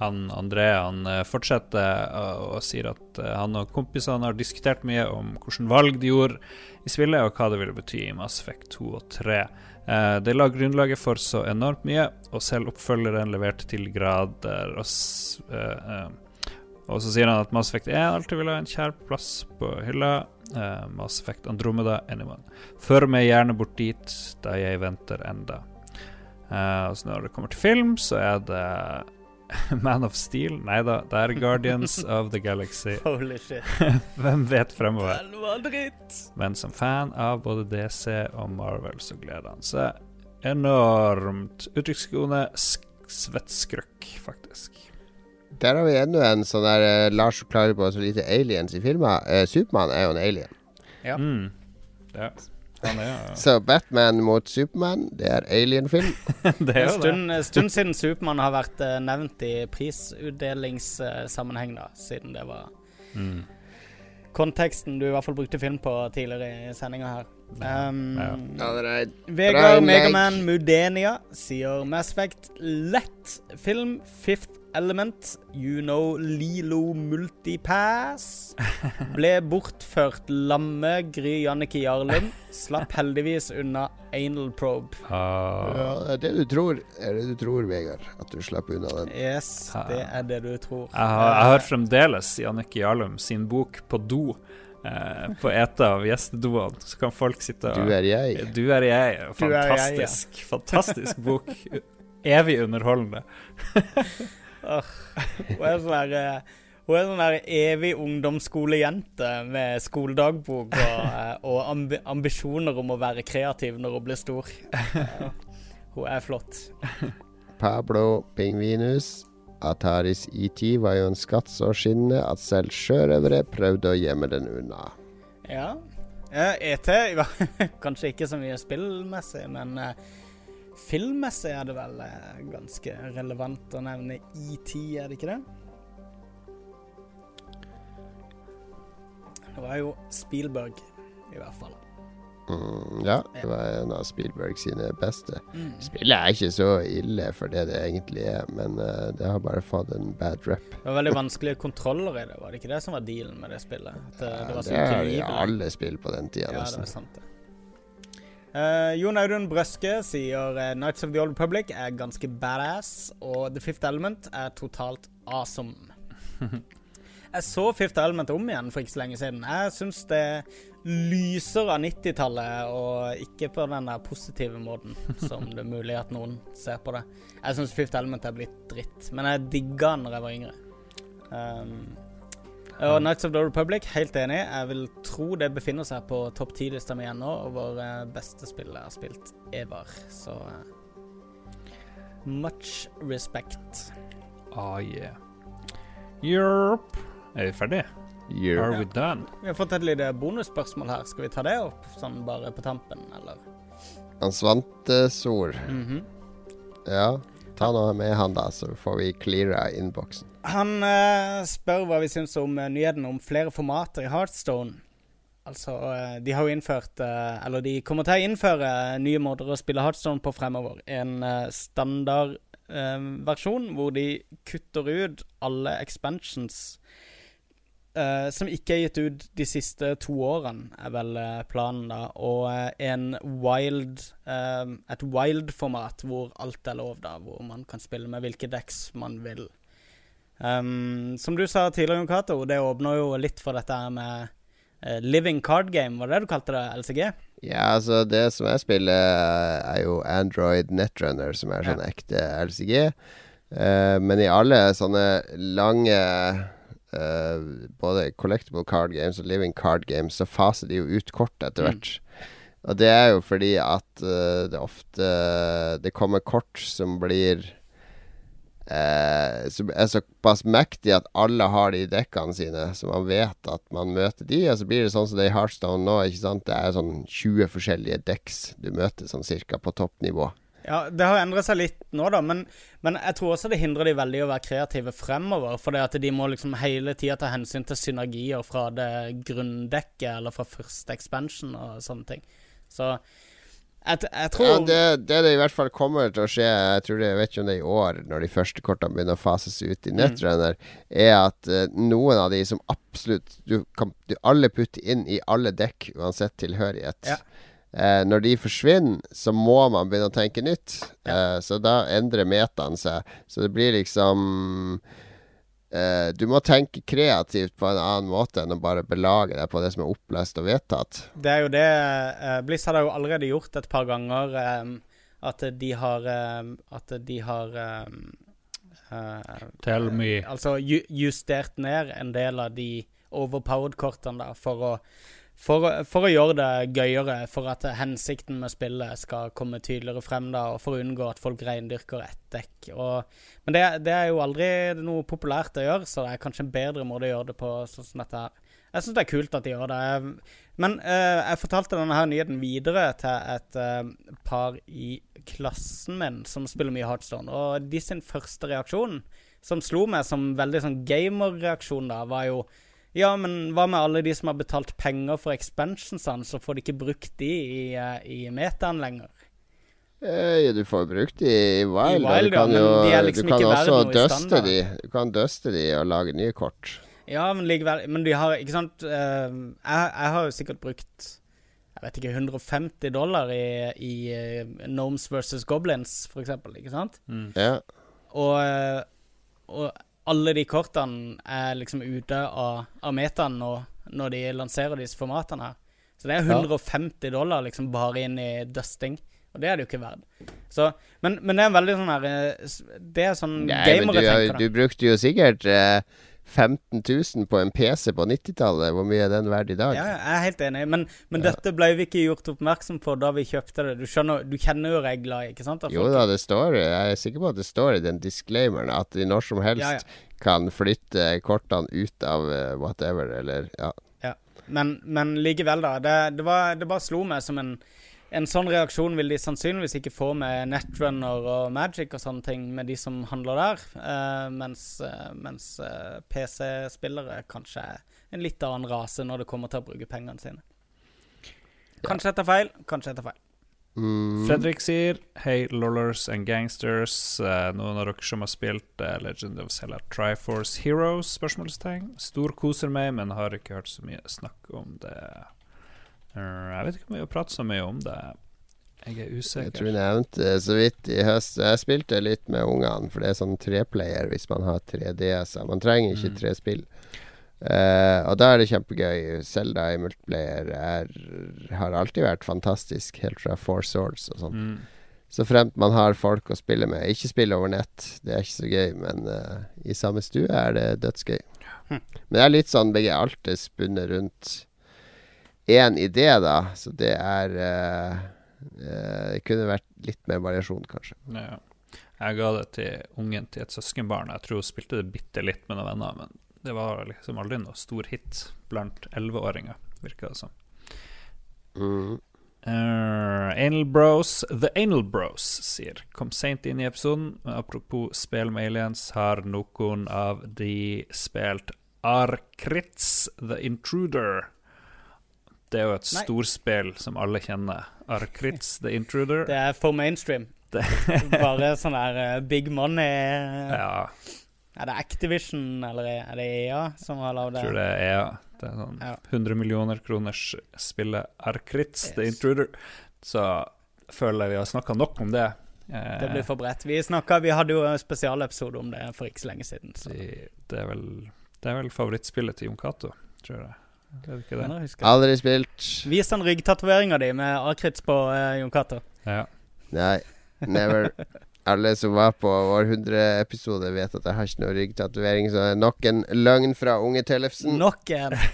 S4: Han André han eh, fortsetter og, og sier at eh, han og kompisene har diskutert mye om hvilke valg de gjorde i spillet, og hva det ville bety i Mass Effect 2 og 3. Eh, det la grunnlaget for så enormt mye, og selv oppfølgeren leverte til grader. Og, eh, eh, og så sier han at Mass Effect 1 alltid vil ha en kjær plass på hylla. Eh, Mass Effect Andromeda anyone. Før meg gjerne bort dit, da jeg venter enda. Eh, og så når det kommer til film, så er det Man of Steel? Nei da, det er Guardians of the Galaxy.
S5: Holy shit.
S4: Hvem vet fremover?
S5: Den var dritt!
S4: Men som fan av både DC og Marvel så gleder han seg enormt. Uttrykkskone sk- svettskrøkk, faktisk.
S3: Der har vi enda en sånn der eh, Lars klager på så lite aliens i filmer. Uh, Supermann er jo en alien.
S5: Ja.
S4: Mm. ja. Han er jo
S3: Så Batman mot Supermann, det er alien-film.
S4: Det er
S5: En
S4: stund, det.
S5: stund, stund siden Supermann har vært eh, nevnt i prisutdelingssammenheng, da, siden det var
S4: Mm.
S5: konteksten du i hvert fall brukte film på tidligere i sendinga her. Um,
S4: Ja.
S3: Allerede.
S5: Vegard Megaman Mudenia sier Mass Effect lett film Fifth Element You know Lilo Multipass Ble bortført lamme Gry Jannicke Jarlund Slapp heldigvis unna Anal Probe
S4: Ah.
S3: Ja, det er det du tror, er det du tror, Vegard. At du slapp unna den.
S5: Yes, det er det du tror
S4: Jeg har, jeg har fremdeles Jannicke Jarlum sin bok på do. Eh, på et av gjestedoene. Så kan folk sitte og
S3: Du er jeg.
S4: Du er jeg.
S5: Fantastisk, er jeg, ja.
S4: Fantastisk. Fantastisk bok. Evig underholdende.
S5: Hun er sånn der eh, Hun er sånn der evig ungdomsskolejente med skoledagbok og, eh, og amb ambisjoner om å være kreativ når hun blir stor. Hun er flott.
S3: Pablo Pingvinus. Ataris ET var jo en skatt så skinnende at selv sjørøvere prøvde å gjemme den unna.
S5: Ja. Eh, ET ja, Kanskje ikke så mye spillmessig, men eh, filmmessig er det vel eh, ganske relevant å nevne ET, er det ikke det? Det var jo Spielberg, i hvert fall.
S3: Mm, ja, det var en av Spielberg sine beste.
S5: Mm.
S3: Spillet er ikke så ille for det det egentlig er, men uh, det har bare fått en bad rep.
S5: Det var veldig vanskelige kontroller i det, var det ikke det som var dealen med det spillet? At det, det var så
S3: det er alle spill på den tida,
S5: Ja, det
S3: nesten.
S5: er sant, det. Eh, Jon Audun Brøske sier uh, Nights of the Old Republic er ganske badass, og The Fifth Element er totalt awesome. Jeg så Fifth Element om igjen for ikke så lenge siden. Jeg syns det lyser av 90-tallet, og ikke på den der positive måten som det er mulig at noen ser på det. Jeg syns Fifth Element er blitt dritt, men jeg digga den da jeg var yngre. Um, og Nights of the Republic, helt enig. Jeg vil tro det befinner seg på topp ti-lista mi ennå over vår beste spill jeg har spilt ever. Så eh, much respect.
S4: Ah, yeah. Europe. Er vi ferdige?
S3: Year.
S4: Are we done?
S5: Vi har fått et lite bonusspørsmål her. Skal vi ta det opp sånn bare på tampen, eller?
S3: Han Svantesol.
S5: Mhm.
S3: Ja, Ta noe med han, da, så får vi cleara innboksen.
S5: Han uh, spør hva vi syns om uh, nyheten om flere formater i Heartstone. Altså, uh, de har jo innført Eller de kommer til å innføre nye måter å spille Heartstone på fremover. En standardversjon hvor de kutter ut alle expansions eh, som ikke er gitt ut de siste to årene, er vel eh, planen, da. Og eh, en wild Et wild-format hvor alt er lov, da. Hvor man kan spille med hvilke decks man vil. Um, som du sa tidligere, Cato, det åpner jo litt for dette med living card game. Var det det du kalte det? LCG?
S3: Ja, altså, det som jeg spiller, er jo Android Netrunner, som er sånn ekte LCG. Men i alle sånne lange eh, både collectible card games og living card games, så faser de jo ut kort etter
S5: Mm.
S3: hvert. Og det er jo fordi at uh, det ofte Det kommer kort som blir eh, Som er såpass mektig at alle har de dekkene sine, så man vet at man møter de. Og så blir det sånn som det er i Heartstone nå. Det er sånn 20 forskjellige dekks du møter sånn cirka på toppnivå.
S5: Ja, det har endret seg litt nå, da, men, men jeg tror også det hindrer de veldig å være kreative fremover. For det at de må liksom hele tida ta hensyn til synergier fra det grunndekket eller fra første expansion og sånne ting. Så jeg, jeg tror
S3: Ja, det, det det i hvert fall kommer til å skje, jeg tror det, jeg vet ikke om det er i år, når de første kortene begynner å fases ut i
S5: Mm.
S3: Er at uh, noen av de som absolutt du kan du alle putte inn i alle dekk, uansett tilhørighet.
S5: Ja.
S3: Eh, når de forsvinner, så må man begynne å tenke nytt. Eh, så da endrer metaen seg. Så det blir liksom eh, Du må tenke kreativt på en annen måte enn å bare belage deg på det som er opplest og vedtatt.
S5: Det er jo det eh, Bliss har jo allerede gjort et par ganger. eh, at de har eh, At de har
S4: Tell me.
S5: Altså ju justert ned en del av de overpowered-kortene for å, for, for å gjøre det gøyere. For at hensikten med spillet skal komme tydeligere frem, da, og for å unngå at folk reindyrker ett dekk. Og, men det, det er jo aldri noe populært å gjøre, så det er kanskje en bedre måte å gjøre det på. sånn som dette her. Jeg syns det er kult at de gjør det. Men uh, jeg fortalte denne her nyheten videre til et uh, par i klassen min som spiller mye Heartstone, og de sin første reaksjon, som slo meg som veldig sånn gamer-reaksjon, da, var jo ja, men hva med alle de som har betalt penger for expansionsene, så får de ikke brukt de i, eh, i metaen lenger?
S3: Eh, du får brukt de i Wild.
S5: I
S3: og
S5: Wild,
S3: du kan
S5: ja,
S3: jo
S5: de er liksom
S3: du kan
S5: ikke
S3: også duste de. Du kan duste de og lage nye kort.
S5: Ja, men likevel Men de har Ikke sant eh, jeg, jeg har jo sikkert brukt Jeg vet ikke 150 dollar i, i eh, Gnomes versus Goblins, for eksempel. Ikke sant?
S3: Ja.
S5: Og, og alle de kortene er liksom ute av, av metaen nå når de lanserer disse formatene her. Så det er
S3: Ja.
S5: 150 dollar liksom bare inn i dusting. Og det er det jo ikke verdt. Så, men, men det er en veldig sånn her eh, Det er sånn
S3: Nei, men du, brukte jo sikkert eh, 15 000 på en PC på 90-tallet. Hvor mye er den verdt i dag?
S5: Ja, jeg er helt enig, men, men
S3: Ja.
S5: dette ble vi ikke gjort oppmerksom på da vi kjøpte det. Du skjønner, du kjenner jo regler, ikke sant?
S3: Jo da, det står Jeg er sikker på at det står i den disclaimeren at de når som helst
S5: Ja, ja.
S3: kan flytte kortene ut av eh, whatever, eller ja.
S5: Men, men likevel, da. Det, det, var, det bare slo meg som en En sånn reaksjon vil de sannsynligvis ikke få med Netrunner og Magic og sånne ting, med de som handler der. uh, mens uh, mens uh, PC-spillere kanskje er en litt annen rase når det kommer til å bruke pengene sine. Kanskje jeg tar feil, kanskje jeg tar feil.
S3: Mm,
S4: Fredrik sier Hei, Lollers and Gangsters. Eh, noen av dere som har spilt eh, Legend of Zelda Triforce Heroes? Spørsmålstegn. Storkoser meg, men har ikke hørt så mye snakk om det. Eh, jeg vet ikke om vi har pratet så mye om det. Jeg er usikker.
S3: Jeg tror
S4: jeg
S3: nevnte nevnte så vidt i høst. Jeg spilte litt med ungene, for det er sånn treplayer hvis man har tre DS-er. Man trenger ikke
S4: Mm.
S3: tre spill. Uh, og da er det kjempegøy. Selda i multiplayer er, har alltid vært fantastisk, helt fra Four Swords og sånn.
S4: Mm.
S3: Så fremt man har folk å spille med. Ikke spille over nett, det er ikke så gøy, men uh, i samme stue er det dødsgøy.
S5: Mm.
S3: Men det er litt sånn begge alt er spunnet rundt én idé, da. Så det er uh, uh, Det kunne vært litt mer variasjon, kanskje.
S4: Ja. Jeg ga det til ungen til et søskenbarn. Jeg tror hun spilte det bitte litt med noen venner, men det var liksom aldri noe stor hit blant 11-åringer, virka det som.
S3: Mm.
S4: Eh, Anal Bros, The Anal Bros, sier kom seint inn i episoden. Men apropos spill med aliens, har noen av de spilt Arkritz The Intruder. Det er jo et storspill som alle kjenner. Arkritz The Intruder.
S5: Det er for mainstream.
S4: Det-
S5: Bare sånn der uh, big money
S4: Ja,
S5: Er det Activision eller er det EA som har lagd
S4: jeg tror
S5: det?
S4: er EA. Det er sånn
S5: Ja.
S4: 100 millioner kroners spillet Arkritz The Intruder. Så føler jeg vi har snakka nok om det. Eh,
S5: Det blir for bredt. Vi, snakket, vi hadde jo en spesialepisode om det for ikke så lenge siden. Så.
S4: det, er vel, det er vel favorittspillet til Jon Cato, tror jeg. Er det ikke det?
S5: Mener jeg.
S3: Aldri spilt.
S5: Vis den ryggtatoveringa di med akrits på uh, Jon Cato.
S4: Ja.
S3: Nei, never. Alle som var på vår 100-episode, vet at jeg har ikke noe ryggtatovering, så det er nok en løgn fra unge Tellefsen.
S5: Nok en.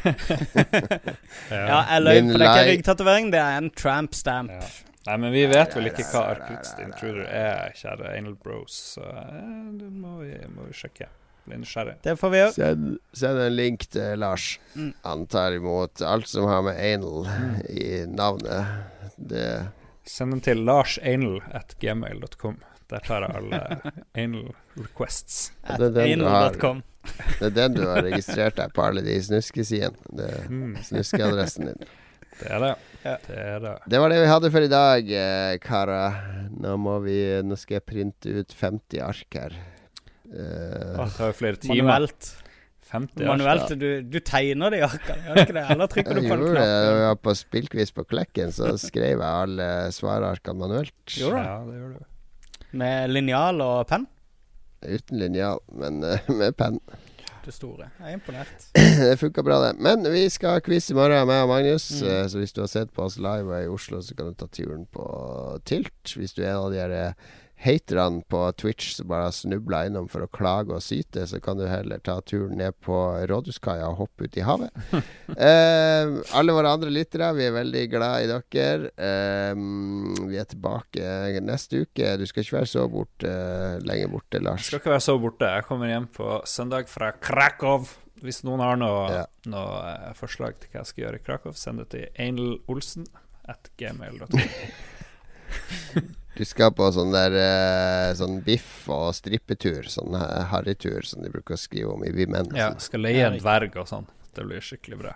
S4: Ja.
S5: Jeg løy, for det er ikke ryggtatovering, det er en tramp stamp.
S4: Ja. Nei, men vi vet vel ikke hva Arctic Intruder er, kjære Anal Bros, så eh, det må vi, må vi sjekke. Blir nysgjerrig.
S5: Det får vi gjøre.
S3: Send, send en link til Lars.
S5: Mm.
S3: Han tar imot alt som har med anal i navnet. Det
S4: Send den til larsanal at gmail.com. Der tar jeg alle anal requests.
S5: At
S3: Det er den
S5: anal.com.
S3: Det er den du har registrert deg på alle de snuskesidene. Det er
S4: Mm,
S3: snuskeadressen din.
S4: det er det.
S5: Ja.
S4: Det er det.
S3: Det var det vi hadde for i dag, eh, karer. Nå må vi Nå skal jeg printe ut 50 ark her. Eh,
S4: Det tar jo flere timer.
S5: Manuelt.
S4: 50.
S5: Manuelt, du, du tegner i arkene, gjør du ikke det? Eller trykker du på en
S3: gjorde det da var på spillquiz på Klekken, så skrev jeg alle svararkene manuelt.
S5: Gjorde du?
S4: Ja, det gjør du.
S5: Med linjal og penn?
S3: Uten linjal, men uh, med penn.
S5: Det store. Jeg er imponert.
S3: Det funka bra, det. Men vi skal ha quiz i morgen, meg og Magnus.
S5: Mm.
S3: Uh, Så hvis du har sett på oss live og er i Oslo, så kan du ta turen på Tilt. Hvis du er en av de her haterne på Twitch som bare har snubla innom for å klage og syte, så kan du heller ta turen ned på Rådhuskaia og hoppe ut i havet. eh, alle våre andre lyttere, vi er veldig glad i dere. Eh, vi er tilbake neste uke. Du skal ikke være så bort, eh, lenge borte,
S4: Jeg
S3: Lars.
S4: skal ikke være så borte. Jeg kommer hjem på søndag fra Krakow. Hvis noen har noe,
S3: Ja.
S4: noe eh, forslag til hva jeg skal gjøre i Krakow, send det til einelolsen at gmail.com.
S3: Du skal på sånn der eh, Sånn biff og strippetur. Sånn eh, harrytur som de bruker å skrive om i Vimen.
S4: Ja, skal leie en dverg og sånn. Det blir skikkelig bra.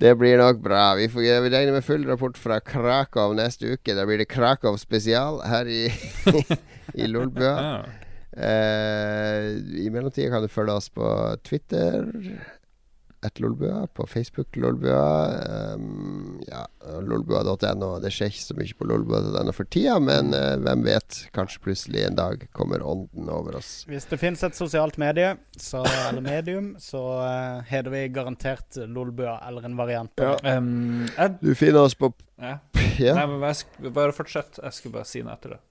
S3: Det blir nok bra. Vi, får, vi regner med full rapport fra Krakow neste uke. Da blir det Krakow spesial her i, i Lolbua.
S4: Ja.
S3: Eh, I mellomtida kan du følge oss på Twitter. Et Lolbua. På Facebook Lolbua. Um, ja, Lolbua.no. Det skjer ikke så mye på Lolbua.no for tida, men uh, hvem vet? Kanskje plutselig en dag kommer ånden over oss.
S5: Hvis det finnes et sosialt medie, så, eller medium, så uh, heter vi garantert Lolbua, eller en variant Ja.
S4: Um, jeg,
S3: Du finner oss på
S4: ja.
S3: ja.
S4: Nei, men jeg sk bare fortsett. Jeg skulle bare si noe etter det.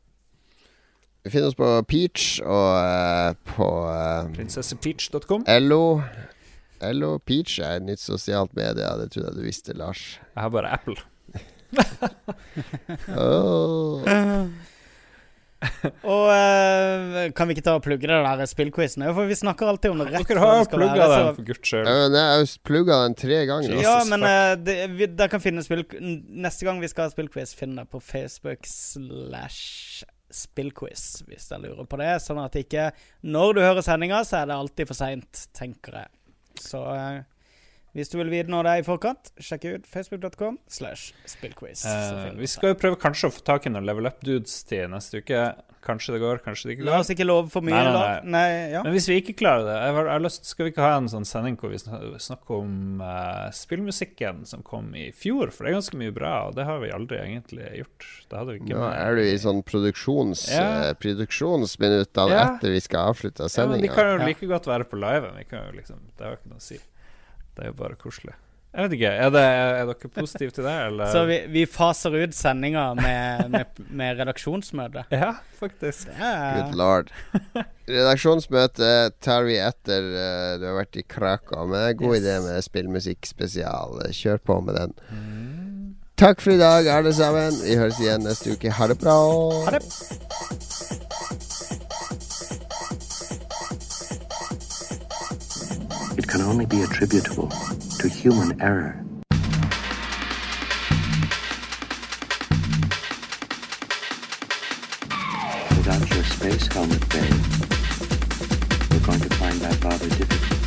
S3: Vi finner oss på Peach og uh, på uh,
S4: Prinsessepeach.com.
S3: LO. LO Peach er et nytt sosialt medie. Det trodde jeg du visste, Lars.
S4: Jeg har bare Apple.
S3: oh.
S5: Og eh, kan vi ikke ta og plugge det der spillquizen? For vi snakker alltid om det rett
S4: Dere har jo plugga den, for guds skyld.
S3: Ja, men jeg har plugga den tre ganger.
S5: Ja, men eh, det, vi, der kan finne spill Neste gang vi skal ha spillquiz, finn det på Facebook slash spillquiz, hvis dere lurer på det. Sånn at ikke Når du hører sendinga, så er det alltid for seint, tenker jeg. Så eh, hvis du vil vite når det er i forkant, sjekk ut facebook.com slash spillquiz.
S4: Eh, vi skal jo prøve kanskje å få tak i noen level up-dudes til neste uke. Kanskje det går, kanskje det ikke
S5: La oss ikke love for mye,
S4: Nei, nei,
S5: nei. Nei, ja.
S4: Men hvis vi ikke klarer det jeg har, jeg har lyst, Skal vi ikke ha en sånn sending hvor vi snakker om uh, spillmusikken som kom i fjor? For det er ganske mye bra, og det har vi aldri egentlig gjort. Det hadde vi ikke
S3: Nå er du i sånn produksjons,
S4: Ja.
S3: eh, produksjonsminutt
S4: Ja.
S3: etter vi skal avslutte
S4: ja, men De kan jo like godt være på live. Vi kan jo liksom, det har jo ikke noe å si. Det er jo bare koselig. Jeg vet ikke, Er, det, er dere positive til det, eller?
S5: Så vi, vi faser ut sendinga med, med, med redaksjonsmøte.
S4: Ja, faktisk.
S5: Det er
S3: Good lord. Redaksjonsmøte tar vi etter uh, du har vært i Krakow. Men det er en god
S5: Yes.
S3: idé med spillmusikk spesial. Kjør på med den. Takk for i dag, alle sammen. Vi høres igjen neste uke. Ha det bra.
S5: Ha det.
S2: It can only be attributable to human error. Without your space helmet, babe, we're going to find out rather difficult.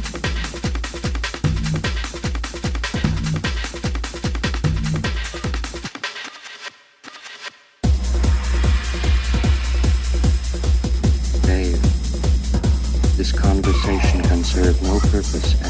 S2: Babe, this conversation can serve no purpose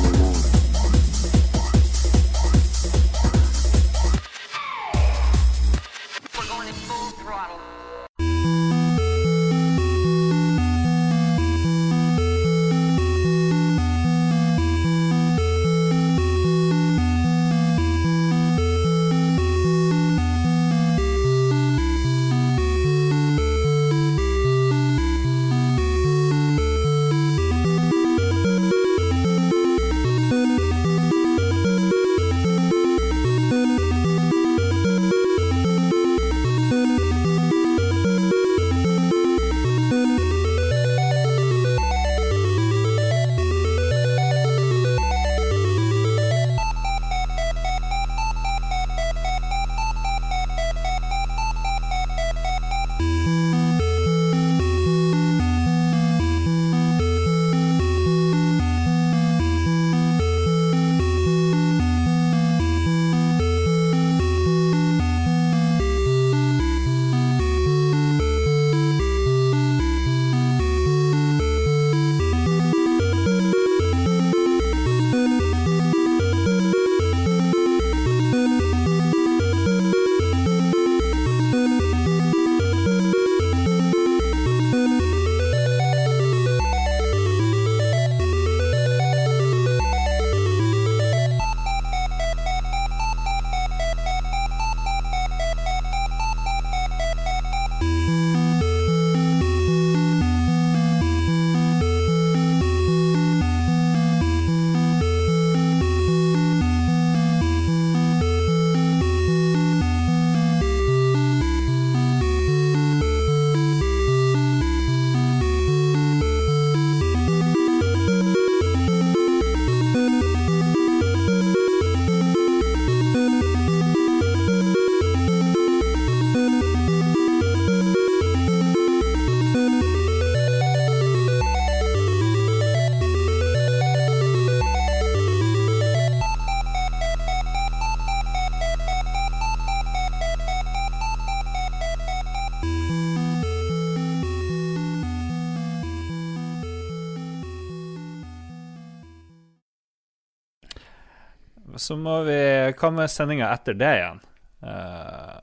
S4: Så må vi Hva med sendinga etter det igjen? Uh,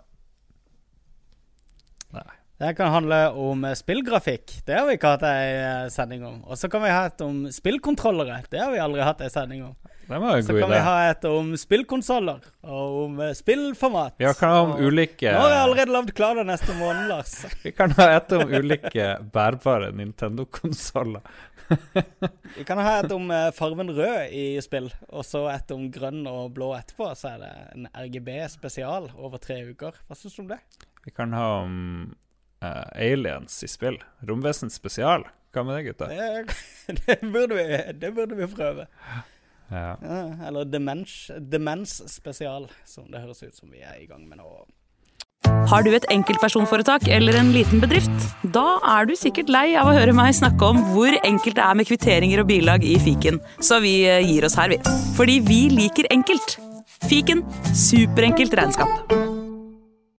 S4: nei.
S5: Det kan handle om eh, spillgrafikk. Det har vi ikke hatt ei eh, sending om. Og så kan vi ha et om spillkontrollere. Det har vi aldri hatt ei sending om. Så kan
S4: idé.
S5: vi ha et om spillkonsoller og om eh, spillformat.
S4: Vi kan ha om ulike
S5: Nå har jeg allerede lagd klar det neste måned, Lars.
S4: Vi kan ha et om ulike bærbare Nintendo-konsoller.
S5: Vi kan ha et om eh, fargen rød i spill, og så et om grønn og blå etterpå. Så er det en RGB spesial over tre uker. Hva syns du om det?
S4: Vi kan ha om uh, aliens i spill. Romvesen spesial. Hva med det, gutta?
S5: Det, det, burde, vi, det burde vi prøve.
S4: Ja.
S5: Ja, eller demens, demens spesial, som det høres ut som vi er i gang med nå.
S6: Har du et enkeltpersonforetak eller en liten bedrift? Da er du sikkert lei av å høre meg snakke om hvor enkelt det er med kvitteringer og bilag i fiken, så vi eh, gir oss her, vi. Fordi vi liker enkelt. Fiken superenkelt regnskap.